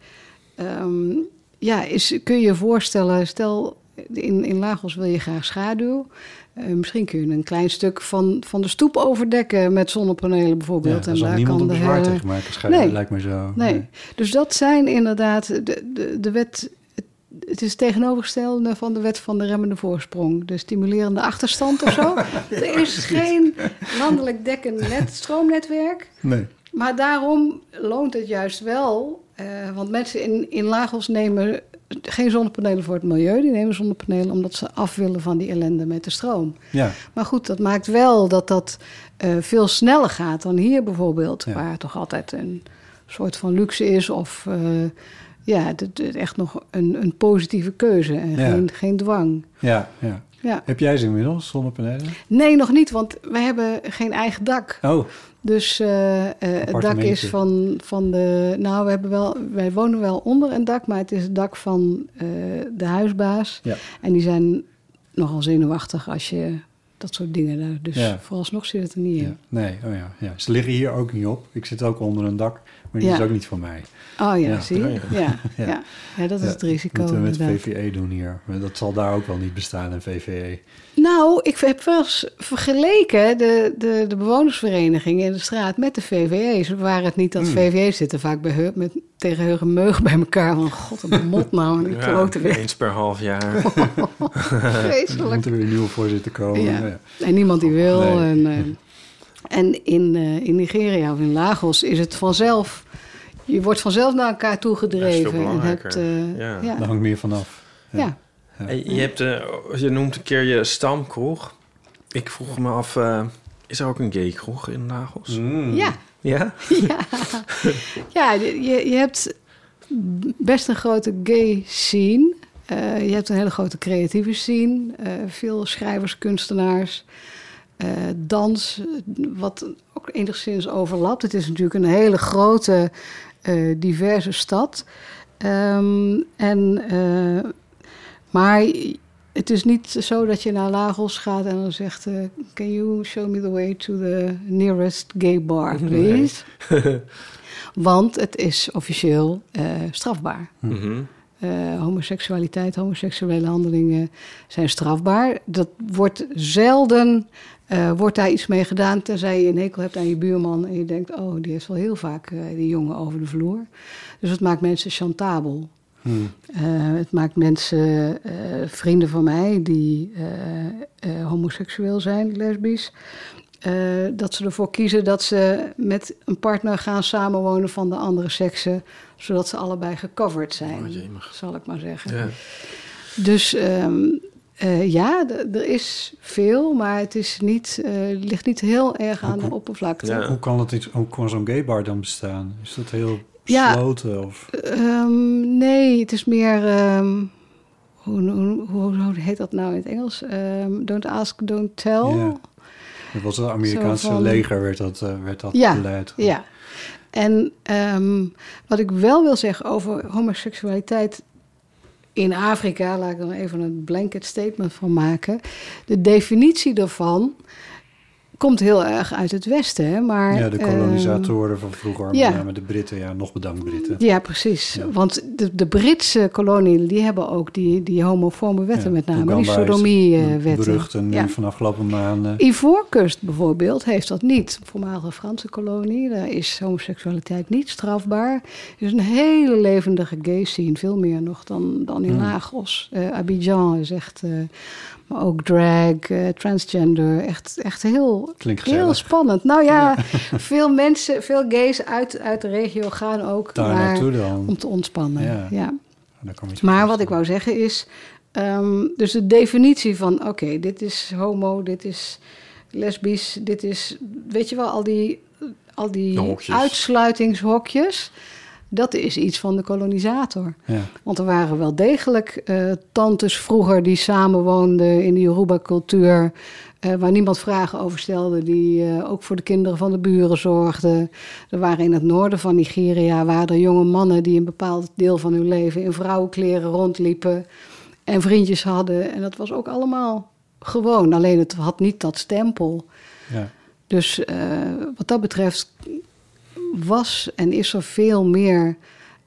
Ehm, ja, is, kun je je voorstellen, stel in, in Lagos wil je graag schaduw. Eh, misschien kun je een klein stuk van, van de stoep overdekken met zonnepanelen Ja, bijvoorbeeld. daar zal niemand een de bezwaar hele- tegen maken. Schijnt, Nee. lijkt me zo. Nee. Dus dat zijn inderdaad de, de, de wet. het- Het is het tegenovergestelde van de wet van de remmende voorsprong. De stimulerende achterstand of zo. [laughs] er is geen landelijk dekkend net, stroomnetwerk. Nee. Maar daarom loont het juist wel. Eh, want mensen in, in Lagos nemen geen zonnepanelen voor het milieu. Die nemen zonnepanelen omdat ze af willen van die ellende met de stroom. Ja, Maar goed, dat maakt wel dat dat eh, veel sneller gaat dan hier bijvoorbeeld, Ja. waar het toch altijd een soort van luxe is of eh, ja, echt nog een, een positieve keuze en Ja. geen, geen dwang. ja, ja. Ja. Heb jij ze inmiddels, zonnepanelen? Nee, nog niet, want wij hebben geen eigen dak. Oh, Dus eh, eh, het dak is van, van de. Nou, we hebben wel, wij wonen wel onder een dak, maar het is het dak van eh, de huisbaas. Ja. En die zijn nogal zenuwachtig als je dat soort dingen daar. Dus Ja. vooralsnog zit het er niet ja. in. Nee, oh ja, ja. Ze liggen hier ook niet op. Ik zit ook onder een dak, maar die Ja. is ook niet van mij. Oh ja, Ja. zie je? [laughs] Ja, Ja, ja. Ja. ja. dat is Ja, het risico. Moeten we met inderdaad. VVE doen hier. Maar dat zal daar ook wel niet bestaan, een VVE. Nou, ik heb wel eens vergeleken de, de, de bewonersvereniging in de straat met de VVE's. Waar het niet dat. VVE's zitten vaak bij, heu- met, tegen heug en meug bij elkaar. Van god, een mot nou, die kloten weer. eens per half jaar. [laughs] [laughs] Er Vreselijk. moet er weer een nieuwe voorzitter komen. Ja. Ja. En niemand die wil. Nee. En, eh, en in, eh, in Nigeria of in Lagos is het vanzelf... Je wordt vanzelf naar elkaar toe Dat is gedreven. veel en hebt, eh, Ja. ja. Daar hangt meer vanaf. Ja. Je, hebt, eh, je noemt een keer je stamkroeg. Ik vroeg me af, eh, is er ook een gay kroeg in Lagos? Mm. ja. Ja? Ja, ja je, je hebt best een grote gay scene. Eh, je hebt een hele grote creatieve scene. Eh, veel schrijvers, kunstenaars, eh, dans, wat ook enigszins overlapt. Het is natuurlijk een hele grote, eh, diverse stad. Ehm, en, eh, maar het is niet zo dat je naar Lagos gaat en dan zegt... can you show me the way to the nearest gay bar, please? [laughs] Want het is officieel strafbaar. Mhm. Homoseksualiteit, homoseksuele handelingen zijn strafbaar. Dat wordt zelden, eh, wordt daar iets mee gedaan... tenzij je een hekel hebt aan je buurman... en je denkt, oh, die heeft wel heel vaak eh, die jongen over de vloer. Dus het maakt mensen chantabel. Hmm. Eh, het maakt mensen, vrienden van mij die homoseksueel zijn, lesbisch, dat ze ervoor kiezen dat ze met een partner gaan samenwonen van de andere seksen, zodat ze allebei gecoverd zijn, Oh, zal ik maar zeggen. Ja. Dus ehm, eh, ja, er is veel, maar het is niet, eh, ligt niet heel erg aan de oppervlakte. Ja. Hoe kan, het iets, hoe kan zo'n gay bar dan bestaan? Is dat heel Ja. gesloten? Of? Ehm, nee, het is meer. ehm, hoe, hoe, hoe, hoe heet dat nou in het Engels? Ehm, don't ask, don't tell. Ja. Dat was het Amerikaanse van- leger, werd dat, eh, werd dat Ja, beleid. Ja. En ehm, wat ik wel wil zeggen over homoseksualiteit in Afrika, laat ik er even een blanket statement van maken. De definitie daarvan komt heel erg uit het Westen, hè? maar. Ja, de ehm, kolonisatoren van vroeger, ja. met name de Britten. Ja, nog bedankt Britten. Ja, precies. Ja. Want de, de Britse koloniën die hebben ook die, die homofome wetten, Ja, met name die sodomie-wetten. Beruchte nu Ja. van afgelopen maanden. Ivoorkust bijvoorbeeld heeft dat niet. Voormalige Franse kolonie, daar is homoseksualiteit niet strafbaar. Er is een hele levendige gay scene, veel meer nog dan, dan in Hmm. Lagos. Eh, Abidjan is echt, eh, maar ook drag, eh, transgender, echt, echt heel heel, Klinkt heel spannend. Nou ja, [laughs] veel mensen, veel gays uit, uit de regio gaan ook Daar naar- dan. om te ontspannen. Ja. Iets Maar wat ik wou zeggen is, ehm, dus de definitie van, oké, dit is homo, dit is lesbisch, dit is, weet je wel, al die, al die hokjes. uitsluitingshokjes, dat is iets van de kolonisator. Ja. Want er waren wel degelijk eh, tantes vroeger die samenwoonden in de Yoruba-cultuur. Eh, waar niemand vragen over stelde, die eh, ook voor de kinderen van de buren zorgden. Er waren in het noorden van Nigeria waren er jonge mannen die een bepaald deel van hun leven in vrouwenkleren rondliepen en vriendjes hadden. En dat was ook allemaal gewoon, alleen het had niet dat stempel. Ja. Dus eh, wat dat betreft was en is er veel meer.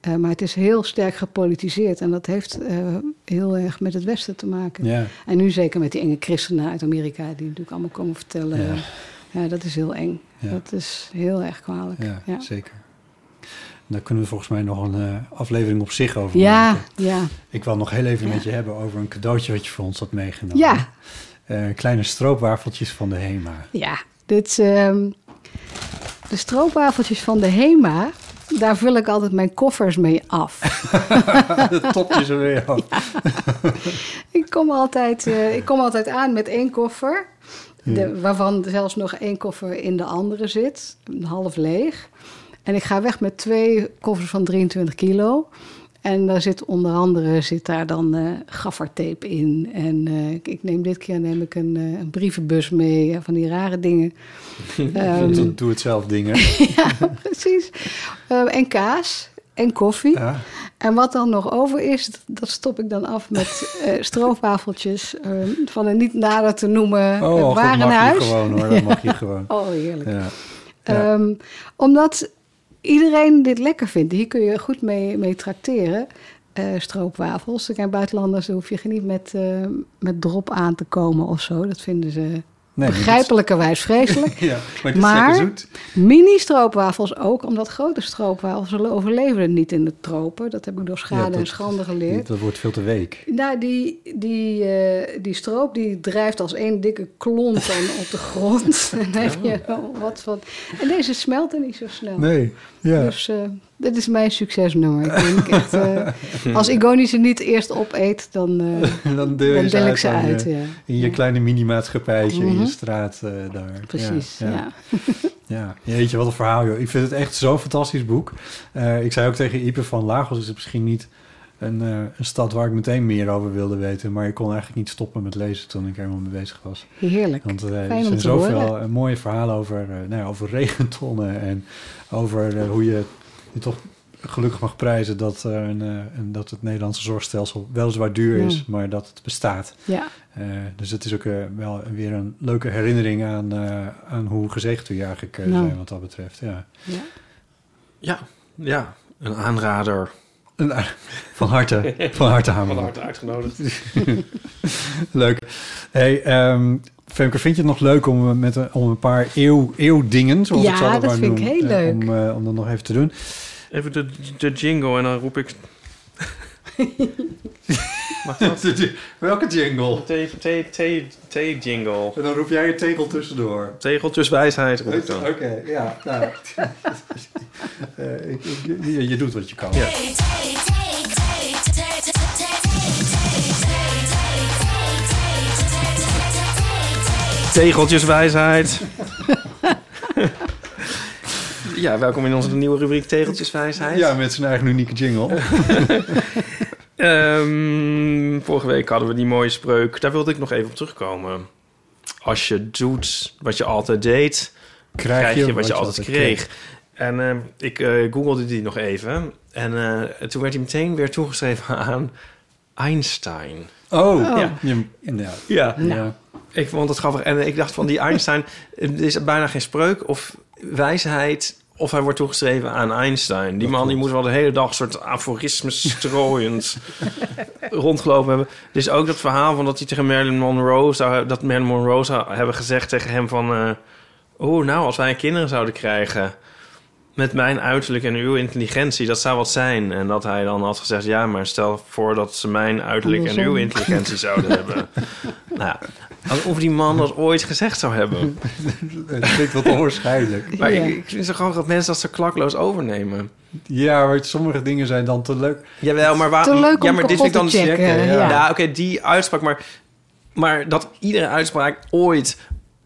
Eh, maar het is heel sterk gepolitiseerd. En dat heeft eh, heel erg met het Westen te maken. Ja. En nu zeker met die enge christenen uit Amerika... die natuurlijk allemaal komen vertellen... Ja. Ja, dat is heel eng. Ja. Dat is heel erg kwalijk. Ja, ja. zeker. Daar kunnen we volgens mij nog een eh, aflevering op zich over Ja, maken. ja. Ik wil nog heel even met je hebben over een cadeautje wat je voor ons had meegenomen. Ja. Kleine stroopwafeltjes van de HEMA. Ja, dit, ehm, de stroopwafeltjes van de HEMA... daar vul ik altijd mijn koffers mee af. [laughs] de topjes er weer af. Ik kom altijd, eh, ik kom altijd aan met één koffer. De, waarvan zelfs nog één koffer in de andere zit. Een half leeg. En ik ga weg met twee koffers van 23 kilo. En daar zit onder andere zit daar dan eh gaffertape in. En eh, ik, ik neem dit keer neem ik een, eh, een brievenbus mee. van die rare dingen. [laughs] Ehm, Doe- het zelf dingen. [laughs] precies. Eh, en kaas. En koffie. Ja. En wat dan nog over is, dat- dat stop ik dan af met eh stroopwafeltjes eh, van een niet nader te noemen Oh, eh, goed, mag warenhuis. je gewoon hoor. Dat mag je [laughs] gewoon. Oh, heerlijk. Ja. Ja. Ehm, omdat iedereen dit lekker vindt. Hier kun je goed mee, mee trakteren. eh, stroopwafels. Zijn buitenlanders, hoef je niet met, eh, met drop aan te komen of zo. Dat vinden ze Nee, begrijpelijkerwijs vreselijk. [laughs] Ja, maar. Mini-stroopwafels ook, omdat grote stroopwafels overleven niet in de tropen. Dat heb ik door schade Ja, dat- en schande geleerd. Dat wordt veel te week. Nou, die, die, eh, die stroop die drijft als één dikke klont [laughs] dan op de grond. [laughs] en heb je wat van. En deze smelten niet zo snel. Nee, ja. Dus eh, dit is mijn succesnummer. Ik denk echt, eh, [laughs] als Igoni ze niet eerst opeet, dan, eh, [laughs] dan deel, dan deel ik ze je- uit. Ja. In je Ja. kleine mini-maatschappijtje in Mhm. je straat eh, daar. Precies, ja. ja. [laughs] Ja, jeetje, wat een verhaal, joh. Ik vind het echt zo'n fantastisch boek. Ik zei ook tegen Ipe van Lagos is het misschien niet een, een stad waar ik meteen meer over wilde weten. Maar ik kon eigenlijk niet stoppen met lezen toen ik er helemaal mee bezig was. Heerlijk. Want er zijn zoveel horen. mooie verhalen over, nou ja, over regentonnen. En over hoe je je toch gelukkig mag prijzen dat, er een, eh, een- dat het Nederlandse zorgstelsel weliswaar duur Ja. is, maar dat het bestaat. Ja, Eh, dus het is ook eh, wel weer een leuke herinnering aan, eh, aan hoe gezegend we eigenlijk eh, Nou. zijn wat dat betreft. Ja. ja. Ja, ja, een aanrader. [laughs] Van harte, van harte Van Hamerman. harte uitgenodigd. [laughs] Leuk. Hey, ehm, Femke, vind je het nog leuk om, eh, met een, om een paar eeuw, eeuwdingen, zoals Ja, ik zal dat maar vind ik noemen, heel eh, leuk. om, eh, om dat nog even te doen. Even de, de jingle en dan roep ik... [laughs] Mag dat? [laughs] Welke jingle? Thee-jingle. En dan roep jij je tegel tussendoor. Tegeltjes wijsheid roep ik dan. Oké, ja. Nou. [laughs] Eh, ik, ik- je, je doet wat je kan. Ja. Tegeltjes wijsheid. [laughs] ja, welkom in onze nieuwe rubriek Tegeltjes wijsheid. Ja, met zijn eigen unieke jingle. [laughs] Ehm, vorige week hadden we die mooie spreuk. Daar wilde ik nog even op terugkomen. Als je doet wat je altijd deed, krijg, je, wat je, altijd kreeg. En ehm, ik eh, googelde die nog even. En eh, toen werd hij meteen weer toegeschreven aan Einstein. Oh, Oh. ja. Ja. Ja, ja. Ik vond het grappig. En ik dacht van die Einstein... er is bijna geen spreuk of wijsheid... of hij wordt toegeschreven aan Einstein. Die man die moet wel de hele dag soort aforismes strooiend rondgelopen hebben. Er is ook dat verhaal van dat hij tegen Marilyn Monroe... Zou, dat Marilyn Monroe zou hebben gezegd tegen hem van... eh, oh, nou, als wij kinderen zouden krijgen... met mijn uiterlijk en uw intelligentie, dat zou wat zijn. En dat hij dan had gezegd... ja, maar stel voor dat ze mijn uiterlijk en uw intelligentie zouden [laughs] hebben. Nou ja, Alsof die man dat ooit gezegd zou hebben. [laughs] Het klinkt wat onwaarschijnlijk. Maar Ja. ik, ik vind zo grappig dat mensen dat zo klakloos overnemen. Ja, maar sommige dingen zijn dan te leuk. Jawel, maar waar... Te leuk ja, maar dit vind ik te dan... checken. checken, ja. Ja, oké, die uitspraak. Maar, maar dat iedere uitspraak ooit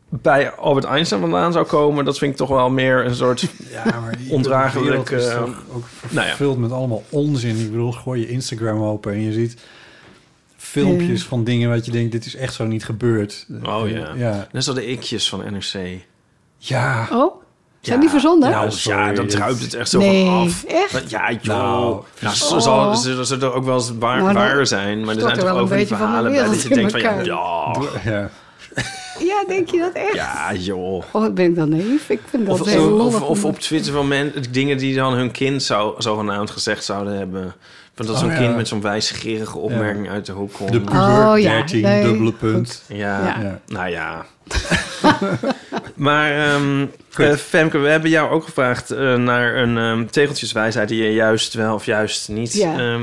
bij Albert Einstein vandaan zou komen... dat vind ik toch wel meer een soort... Ja, maar [laughs] Ondraaglijk, is eh, toch ook nou ja. met allemaal onzin. Ik bedoel, gooi je Instagram open en je ziet filmpjes Ja. van dingen wat je denkt, dit is echt zo niet gebeurd. Oh ja. Ja. Net zo de ikjes van NRC. Ja. Oh, zijn die verzonden? Nou, sorry, ja, dan dit- druipt het echt zo Nee, van af. echt? Ja, joh. Nou, Nou, oh. zal, ze er ook wel eens waar, Nou, dan waar zijn. Maar er zijn er toch over die verhalen bij dat je denkt van... Ja, ja, denk je dat echt? ja, joh. Oh, ben ik dan naïef? Ik vind dat Of, heel of, of, of op Twitter van men, dingen die dan hun kind zou, zogenaamd gezegd zouden hebben. Van dat Oh, zo'n ja. kind met zo'n wijsgerige opmerking uit de hoek komt. De puber Oh, ja, 13, nee, dubbele punt. Ja, Ja. Ja. nou ja. [laughs] maar ehm eh, Femke, we hebben jou ook gevraagd eh, naar een ehm, tegeltjeswijsheid die je juist wel of juist niet, Ja.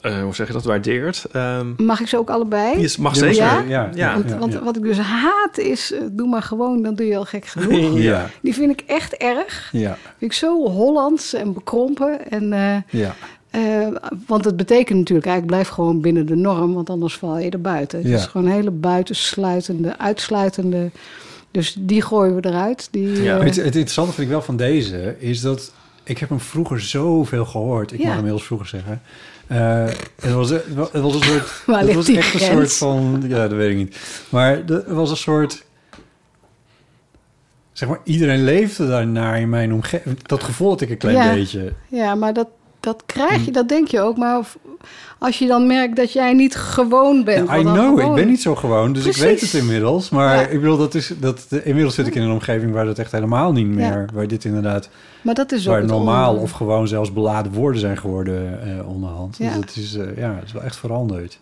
Eh, hoe zeg je dat, waardeert. Ehm Mag ik ze ook allebei? je mag Ja, zeker. Ja? Ja, Ja. Want, ja, want ja. wat ik dus haat is, eh, doe maar gewoon, dan doe je al gek genoeg. [laughs] Ja, Die vind ik echt erg. ja, Vind ik zo Hollands en bekrompen. En, eh, ja. eh, want het betekent natuurlijk eigenlijk, blijf gewoon binnen de norm, want anders val je er buiten. Ja. Het is gewoon een hele buitensluitende, uitsluitende. Dus die gooien we eruit. Die, Ja. Het, het interessante vind ik wel van deze is dat ik heb hem vroeger zoveel gehoord. Ik Ja. mag hem inmiddels vroeger zeggen. Eh, het, was, het was een soort. [laughs] Het was echt een soort van. Ja, dat weet ik niet. Maar het was een soort. Zeg maar, iedereen leefde daarnaar in mijn omgeving. Dat gevoel had ik een klein Ja. beetje. Ja, maar dat, dat krijg je, dat denk je ook. Maar of- als je dan merkt dat jij niet gewoon bent. Ja, I know, ik ben niet zo gewoon, dus ik weet het inmiddels. Maar Ja. ik bedoel, dat is, dat, inmiddels zit ik in een omgeving waar dat echt helemaal niet meer... Ja. Waar dit inderdaad, Maar dat is ook waar normaal of gewoon zelfs beladen woorden zijn geworden eh, onderhand. Dus dat is, eh, ja, het is wel echt veranderd.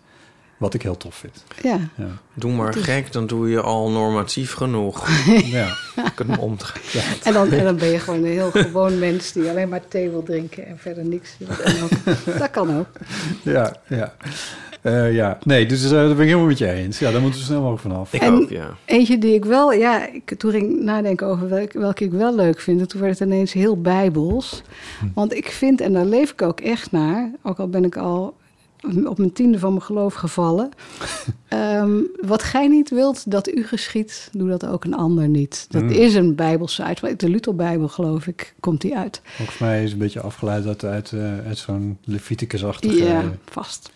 Wat ik heel tof vind. Ja, Ja. Doe maar gek, dan doe je al normatief genoeg. [laughs] ja. Ik kan hem omdraaien. en dan, en dan ben je gewoon een heel gewoon mens die alleen maar thee wil drinken en verder niks. Dat kan ook. Dat kan ook. Ja, ja. Eh, ja. Nee, dus eh, daar ben ik helemaal met je eens. Ja, daar moeten we snel mogelijk vanaf. Ik En- ook, ja. Eentje die ik wel, ja, ik, toen ging ik nadenken over welke, welke ik wel leuk vind. En toen werd het ineens heel bijbels. Hm. Want ik vind, en daar leef ik ook echt naar, ook al ben ik al op mijn tiende van mijn geloof gevallen. [laughs] Ehm, wat gij niet wilt dat u geschiet, doe dat ook een ander niet. Dat Mm. is een bijbelse uitspraak. De Lutherbijbel, geloof ik, komt die uit. Volgens mij is het een beetje afgeleid uit, uit, eh, uit zo'n Leviticus-achtige Ja, vast.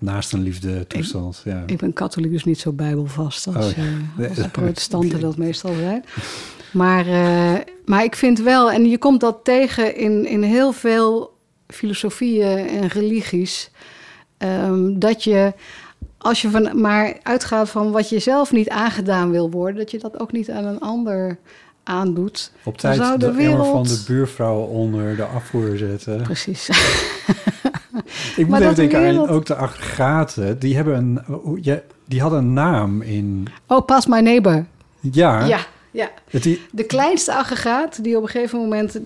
naast een liefde toestand. Ja. Ik ben katholiek, dus niet zo bijbelvast als, Oh, ja. eh, als de protestanten [laughs] dat meestal zijn. Maar, eh, maar ik vind wel, en je komt dat tegen in, in heel veel filosofieën en religies, ehm, dat je, als je van, maar uitgaat van wat je zelf niet aangedaan wil worden, dat je dat ook niet aan een ander aandoet. Op tijd zou de, de emmer van wereld- de buurvrouw onder de afvoer zetten. Precies. [laughs] [laughs] Ik moet Maar even denken aan wereld- ook de aggregaten. Die, hebben een, die hadden een naam in... Oh, pas my neighbor. Ja, Ja, ja. Die, De kleinste aggregaat die op een gegeven moment...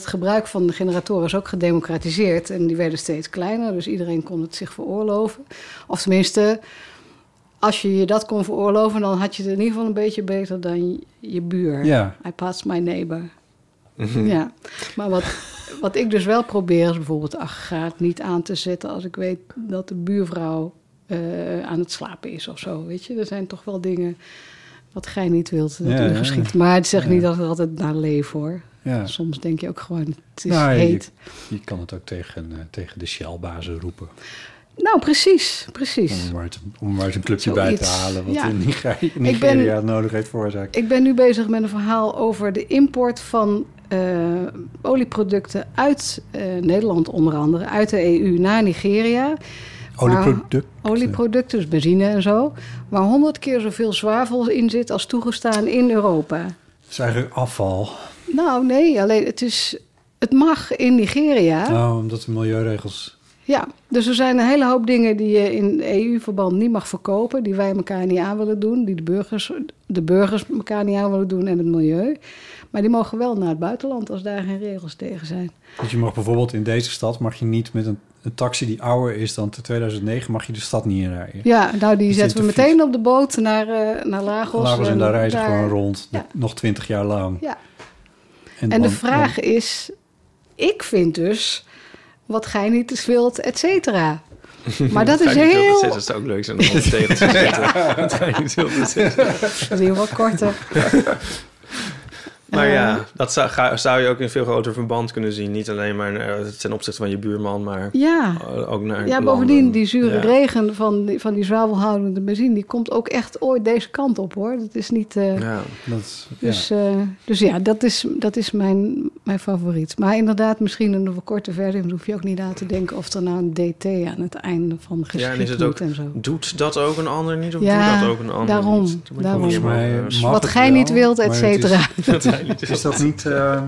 het gebruik van de generatoren is ook gedemocratiseerd. En die werden steeds kleiner, dus iedereen kon het zich veroorloven. Of tenminste, als je je dat kon veroorloven... dan had je het in ieder geval een beetje beter dan je, buur. ja, I passed my neighbor. Ja, maar wat, wat ik dus wel probeer... is bijvoorbeeld aggregaat niet aan te zetten... als ik weet dat de buurvrouw eh, aan het slapen is of zo. Weet je, er zijn toch wel dingen... wat gij niet wilt, dat Ja, u ja. geschikt. Maar het zegt Ja. niet dat er altijd naar leef, hoor. Ja. Soms denk je ook gewoon, het is Nou, heet. Je kan het ook tegen, eh, tegen de Shell-bazen roepen. Nou, precies, precies. Om maar, te, om maar eens een clubje bij te halen... wat Ja. in Nigeria, Nigeria nodig heeft veroorzaakt. Ik ben nu bezig met een verhaal over de import van eh, olieproducten uit eh, Nederland onder andere, uit de EU naar Nigeria. Olieproduct. Olieproducten, dus benzine en zo, waar honderd keer zoveel zwavel in zit als toegestaan in Europa. Dat is eigenlijk afval. Nou, nee, alleen het is, het mag in Nigeria. Nou, omdat de milieuregels... Ja, dus er zijn een hele hoop dingen die je in EU-verband niet mag verkopen, die wij elkaar niet aan willen doen, die de burgers, de burgers elkaar niet aan willen doen en het milieu. Maar die mogen wel naar het buitenland als daar geen regels tegen zijn. Dus je mag bijvoorbeeld in deze stad mag je niet met een een taxi die ouder is dan 2009 mag je de stad niet inrijden. Ja, nou die Dus zetten we meteen op de boot naar, eh, naar Lagos. Lagos en daar reizen gewoon rond, Ja. nog 20 jaar lang. Ja. En de dan- vraag is, ik vind dus, wat gij niet eens wilt, et cetera. [laughs] Maar [laughs] [laughs] dat is heel... Dat zou ook leuk zijn om op tegen te zitten. Dat is heel wat korter. Maar Eh, ja, dat zou, ga- zou je ook in veel groter verband kunnen zien. Niet alleen maar eh, ten opzichte van je buurman, maar Ja. eh, ook naar Ja, landen. bovendien, die zure Ja. regen van die, van die zwavelhoudende benzine... die komt ook echt ooit deze kant op, hoor. Dat is niet... eh, Ja. Dat is, Dus ja, dus ja dat is, dat is mijn, mijn favoriet. Maar inderdaad, misschien een verkorte versie. Dan hoef je ook niet na te denken of er nou een DT aan het einde van Ja, geschikt en is het ook, en zo. doet dat ook een ander niet? Of Ja, doet dat ook een ander daarom, niet? Daarom. Volgens mij eh, Wat gij wel, niet wilt, et het [laughs] [laughs] is- dat niet Is dat niet eh,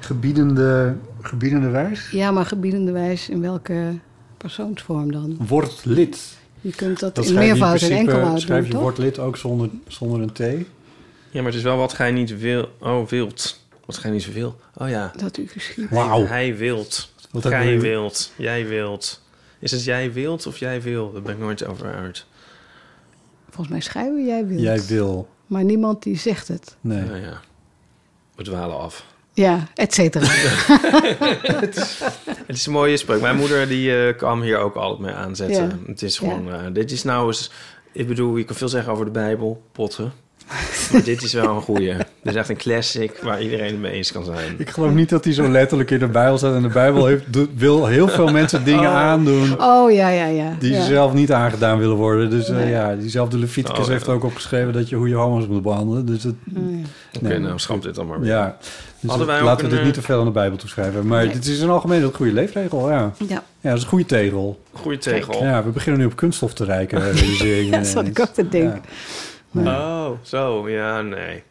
gebiedende, gebiedende wijs? Ja, maar gebiedende wijs in welke persoonsvorm dan? Word lid. Je kunt dat, Dat in meervoud en enkelvoud Schrijf doen, je toch? word lid ook zonder, zonder een T. Ja, maar het is wel wat gij niet wil. Oh, wilt. Wat gij niet wil. Oh ja. Dat u geschiet. Wauw. Hij wilt. Wat Gij wilt. Jij wilt. Is het jij wilt of jij wil? Daar ben ik nooit over uit. Volgens mij schrijven jij wilt. Jij wil. Maar niemand die zegt het. Nee. Nou ja. We dwalen af. Ja, et cetera. [laughs] Het is een mooie spreuk. Mijn moeder die eh, kwam hier ook altijd mee aanzetten. Ja. Het is gewoon... eh, dit is nou eens... Ik bedoel, je kan veel zeggen over de Bijbel. Potten. Dit is wel een goeie. Dit is echt een classic waar iedereen het mee eens kan zijn. Ik geloof niet dat hij zo letterlijk in de Bijbel staat. En de Bijbel heeft, wil heel veel mensen dingen aandoen... Oh, ja, ja, ja. die ja. zelf niet aangedaan willen worden. Dus eh, Nee. ja, diezelfde Leviticus Oh, ja. heeft ook opgeschreven... dat je hoe je homo's moet behandelen. Dus het, Oh, ja. Oké, Nee. nou schamp dit dan maar weer. ja. Dus Hadden wij laten we een, dit niet eh, te veel aan de Bijbel toeschrijven. Maar Nee. dit is een algemeen een goede leefregel, ja. Ja. Ja, dat is een goede tegel. Goeie tegel. Ja, we beginnen nu op kunststof te rijken. [laughs] Ja, dat zat ik ineens. ook te denken. Oh, zo. Ja, nee.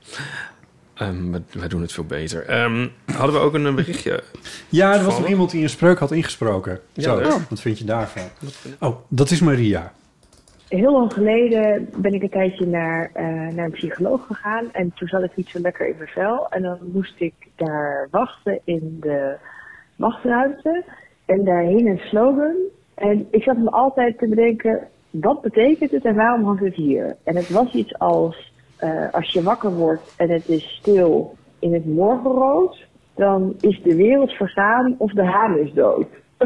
Ehm, we, wij doen het veel beter. Ehm, hadden we ook een berichtje? Ja, er was nog iemand die een spreuk had ingesproken. Ja, Zo, wat vind je daarvan? Oh, dat is Maria. Heel lang geleden ben ik een tijdje naar, eh, naar een psycholoog gegaan. En toen zat ik niet zo lekker in mijn vel. En dan moest ik daar wachten in de wachtruimte. En daar hing een slogan. En ik zat me altijd te bedenken, wat betekent het en waarom hangt het hier? En het was iets als, eh, als je wakker wordt en het is stil in het morgenrood, dan is de wereld vergaan of de haan is dood. [laughs]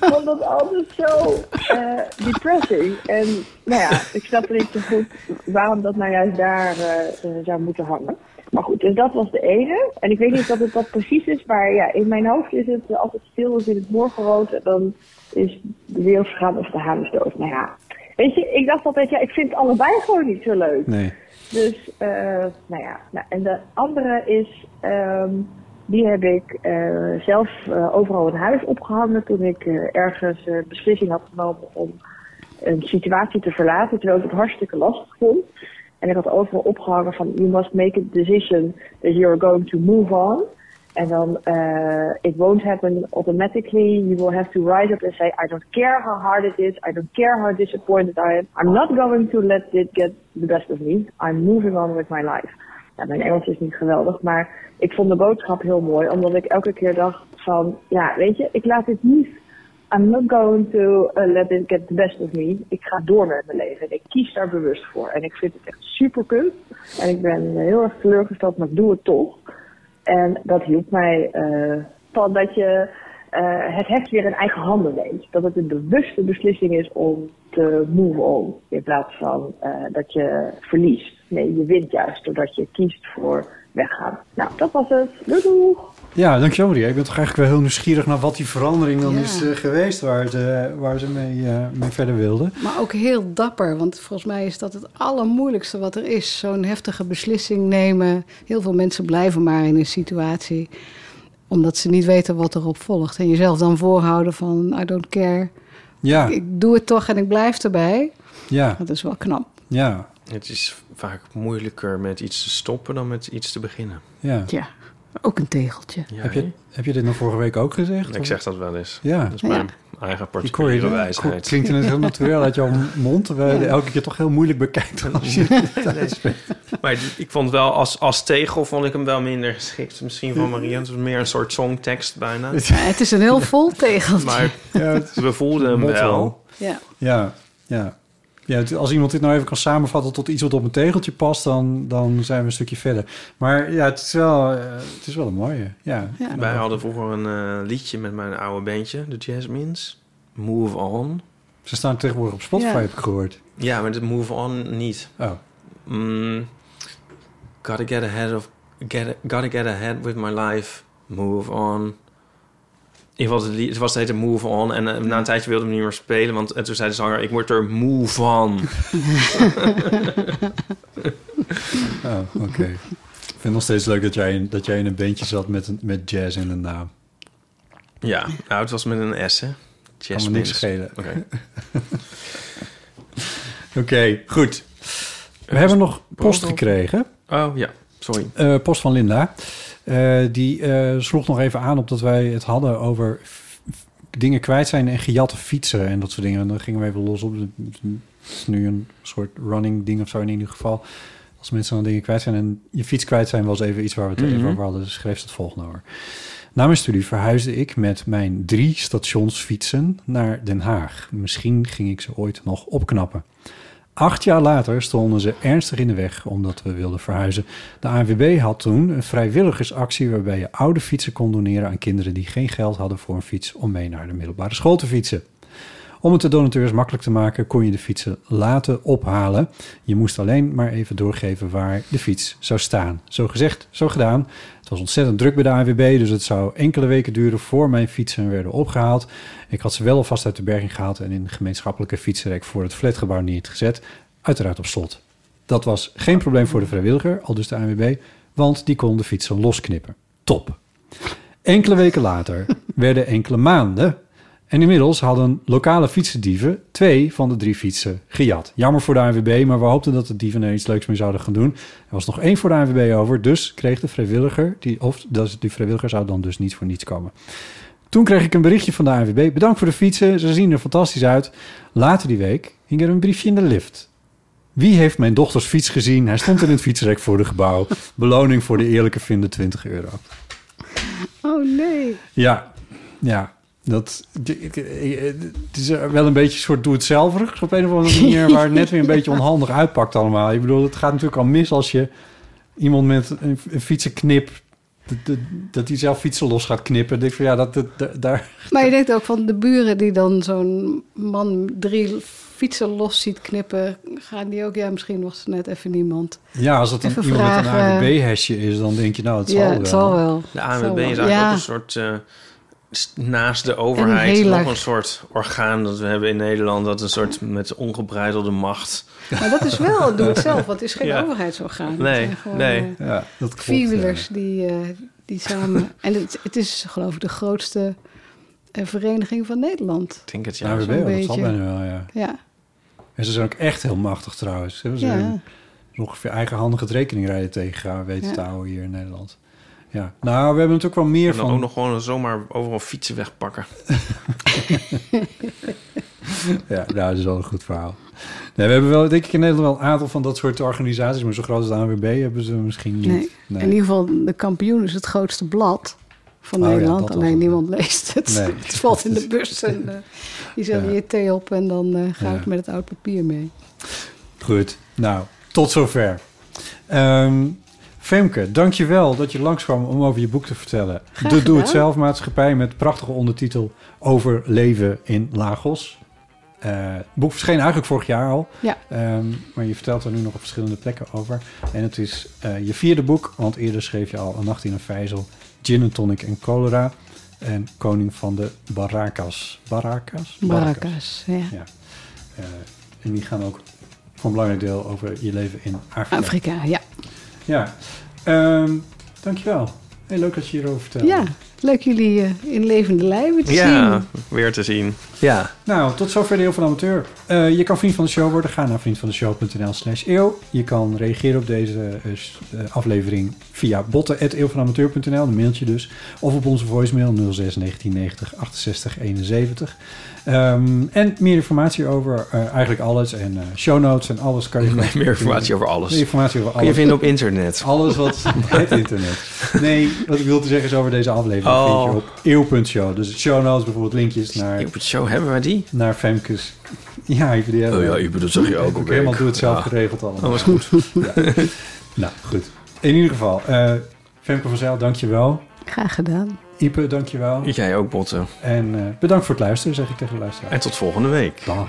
Vond dat altijd zo eh, depressing. En nou ja, ik snapte niet zo goed waarom dat nou juist daar eh, zou moeten hangen. Maar goed, dus dat was de ene. En ik weet niet of het dat precies is, maar ja, in mijn hoofd is het altijd stil als in het morgenrood. En dan is de wereld vergaan of de haan is dood. Nou ja, weet je, ik dacht altijd, ja, ik vind allebei gewoon niet zo leuk. Nee. Dus, eh, nou ja. Nou, en de andere is, ehm, die heb ik eh, zelf eh, overal in huis opgehangen toen ik ergens een beslissing had genomen om een situatie te verlaten, terwijl ik het hartstikke lastig vond. En ik had overal opgehangen van, you must make a decision that you're going to move on. En dan, uh, it won't happen automatically. You will have to rise up and say, I don't care how hard it is. I don't care how disappointed I am. I'm not going to let it get the best of me. I'm moving on with my life. Ja, mijn Engels is niet geweldig, maar ik vond de boodschap heel mooi. Omdat ik elke keer dacht van, ja, weet je, ik laat dit niet. I'm not going to uh, let it get the best of me. Ik ga door met mijn leven. En ik kies daar bewust voor. En ik vind het echt super kut. En ik ben heel erg teleurgesteld, maar ik doe het toch. En dat hielp mij van dat je uh, het heft weer in eigen handen neemt. Dat het een bewuste beslissing is om te move on. In plaats van uh, dat je verliest. Nee, je wint juist doordat je kiest voor weggaan. Nou, dat was het. Doei doeg! Ja, dankjewel Maria. Ik ben toch eigenlijk wel heel nieuwsgierig naar wat die verandering dan ja. is uh, geweest waar ze, waar ze mee, uh, mee verder wilden. Maar ook heel dapper, want volgens mij is dat het allermoeilijkste wat er is. Zo'n heftige beslissing nemen. Heel veel mensen blijven maar in een situatie omdat ze niet weten wat erop volgt. En jezelf dan voorhouden van I don't care. Ja. Ik, ik doe het toch en ik blijf erbij. Ja. Dat is wel knap. Ja. Het is vaak moeilijker met iets te stoppen dan met iets te beginnen. Ja. Ja. Ook een tegeltje. Ja, heb, je, heb je dit nog vorige week ook gezegd? Ik zeg dat wel eens. Ja. Dat is mijn eigen Die particuliere wijsheid. klinkt het heel natuurlijk dat jouw [laughs] mond eh, elke keer toch heel moeilijk bekijkt als je Maar ik vond wel als, als tegel vond ik hem wel minder geschikt. Misschien van Maria. Het was meer een soort songtekst bijna. Ja, het is een heel vol tegeltje. Maar Ja, het we voelden hem wel. Ja. Ja, ja. Ja het- als iemand dit nou even kan samenvatten tot iets wat op een tegeltje past, dan, dan zijn we een stukje verder. Maar ja, het is wel, eh, het is wel een mooie. Ja. Ja. Wij hadden vroeger een eh, liedje met mijn oude bandje, de Jasmines. Move On. Ze staan tegenwoordig op Spotify, Ja. heb ik gehoord. Ja, maar de Move On niet. Oh. Mm, gotta get ahead of... Get, gotta get ahead with my life. Move on. Ieder geval, het, was het hele Move On. En eh, na een tijdje wilde hem niet meer spelen. Want en toen zei de zanger, ik word er moe van. [laughs] Oh, oké. Ik vind het nog steeds leuk dat jij, in- dat jij in een bandje zat met, een- met jazz in de naam. ja, nou, het was met een S, hè. Kan me niks Jasmines. schelen. Oké. [laughs] Oké, goed. We hebben nog post gekregen. Oh, ja. Sorry. Eh, post van Linda. Eh, die eh, sloeg nog even aan op dat wij het hadden over dingen kwijt zijn en gejatte fietsen en dat soort dingen. En dan gingen we even los op. Het is nu een soort running ding of zo in ieder geval. Als mensen dan dingen kwijt zijn en je fiets kwijt zijn, was even iets waar we het Mhm. even over hadden. Dus schreef het volgende over. Na mijn studie verhuisde ik met mijn drie stationsfietsen naar Den Haag. Misschien ging ik ze ooit nog opknappen. Acht jaar later stonden ze ernstig in de weg omdat we wilden verhuizen. De ANWB had toen een vrijwilligersactie waarbij je oude fietsen kon doneren aan kinderen die geen geld hadden voor een fiets om mee naar de middelbare school te fietsen. Om het de donateurs makkelijk te maken kon je de fietsen laten ophalen. Je moest alleen maar even doorgeven waar de fiets zou staan. Zo gezegd, zo gedaan. Het was ontzettend druk bij de ANWB, dus het zou enkele weken duren voor mijn fietsen werden opgehaald. Ik had ze wel alvast uit de berging gehaald en in de gemeenschappelijke fietsenrek voor het flatgebouw neergezet. Uiteraard op slot. Dat was geen probleem voor de vrijwilliger, al dus de ANWB, want die kon de fietsen losknippen. Top. Enkele weken later werden enkele maanden en inmiddels hadden lokale fietsendieven twee van de drie fietsen gejat. Jammer voor de ANWB, maar we hoopten dat de dieven er iets leuks mee zouden gaan doen. Er was nog één voor de ANWB over, dus kreeg de vrijwilliger, die, of dus die vrijwilliger zou dan dus niet voor niets komen. Toen kreeg ik een berichtje van de ANWB. Bedankt voor de fietsen, ze zien er fantastisch uit. Later die week hing er een briefje in de lift. Wie heeft mijn dochters fiets gezien? Hij stond in het fietsrek voor de gebouw. Beloning voor de eerlijke vinden 20 euro. Oh nee. Ja, ja. Dat, het is wel een beetje een soort doe-het-zelverig op een of andere manier... waar het net weer een [laughs] beetje onhandig uitpakt allemaal. Ik bedoel, het gaat natuurlijk al mis als je iemand met een, een fietsenknip... Dat, dat, dat hij zelf fietsen los gaat knippen. Denk van ja, dat, dat, dat- daar... Maar je denkt ook van de buren die dan zo'n man drie fietsen los ziet knippen, gaan die ook, ja, misschien was er net even niemand. Ja, als het dan Even iemand met een. AWB-hesje is, dan denk je nou, het zal ja, wel. het zal wel. De wel. is eigenlijk Ja. ook een soort... eh, naast de overheid nog een soort orgaan dat we hebben in Nederland... dat een soort met ongebreidelde macht... Maar dat is wel, doe het zelf, want het is geen Ja. overheidsorgaan. Nee, nee. eh, Ja, dat klopt. Vierwielers die, eh, die samen... [laughs] En het, het is geloof ik de grootste eh, vereniging van Nederland. Ik denk het, Ja, ja. AWB, ja, dat zal beetje. bijna wel, ja. Ja, En ze zijn ook echt heel machtig trouwens. Ze ja. zijn ongeveer eigenhandig het rekeningrijden tegengaan weten Ja. te houden hier in Nederland. Ja, nou, we hebben natuurlijk wel meer En dan van... ook nog gewoon zomaar overal fietsen wegpakken. [laughs] Ja, nou, dat is wel een goed verhaal. Nee, we hebben wel, denk ik, in Nederland wel een aantal van dat soort organisaties, maar zo groot als de ANWB hebben ze misschien niet. Nee. Nee. In ieder geval, de kampioen is het grootste blad van Oh ja, Nederland. was Alleen het. niemand leest het. Nee. [laughs] het valt in de bus en eh, die zet Ja. je thee op en dan eh ga Ja. ik met het oud papier mee. Goed, nou, tot zover. Ehm Femke, dankjewel dat je langskwam om over je boek te vertellen. Graag de. Doe-het-zelf maatschappij met prachtige ondertitel over leven in Lagos. Eh, het boek verscheen eigenlijk vorig jaar al. Ja. Ehm, maar je vertelt er nu nog op verschillende plekken over. En het is eh, je vierde boek, want eerder schreef je al Een Nacht in een Vijzel, Gin and Tonic en Cholera. En Koning van de. Baracas? Baracas, ja. Ja. Eh, en die gaan ook voor een belangrijk deel over je leven in Afrika. Afrika, ja. Ja. Ehm, dankjewel. Heel leuk dat je hierover vertelt. Ja, leuk jullie eh, in levende lijven te Ja, zien. weer te zien. Ja. Nou, tot zover de Eeuw van de Amateur. Eh, je kan vriend van de show worden. Ga naar vriendvandeshow.nl slash eeuw. Je kan reageren op deze eh, eh, aflevering via botten.eeuwvanamateur.nl, een mailtje dus. Of op onze voicemail 06 1990 68 71. Ehm, en meer informatie over eh, eigenlijk alles en eh, show notes en alles kan je... gewoon- Meer informatie over alles. Meer informatie over Kun je alles. vinden op internet. Alles wat [laughs] het internet. Nee, wat ik wil te zeggen is over deze aflevering Oh. vind je op eeuw.show. Dus show notes, bijvoorbeeld linkjes naar, Op het show hebben we die? naar Femkes. Ja, ik die Oh ja, Ipe, dat zeg je ook alweer. helemaal doe het zelf Ja. geregeld allemaal. Oh, is goed. [laughs] Ja. Nou, goed. In ieder geval, eh Femke van Zijl, dankjewel. Graag gedaan. Ipe, dankjewel. Jij ook, Botten. En eh, bedankt voor het luisteren, zeg ik tegen de luisteraar. En tot volgende week. Dag.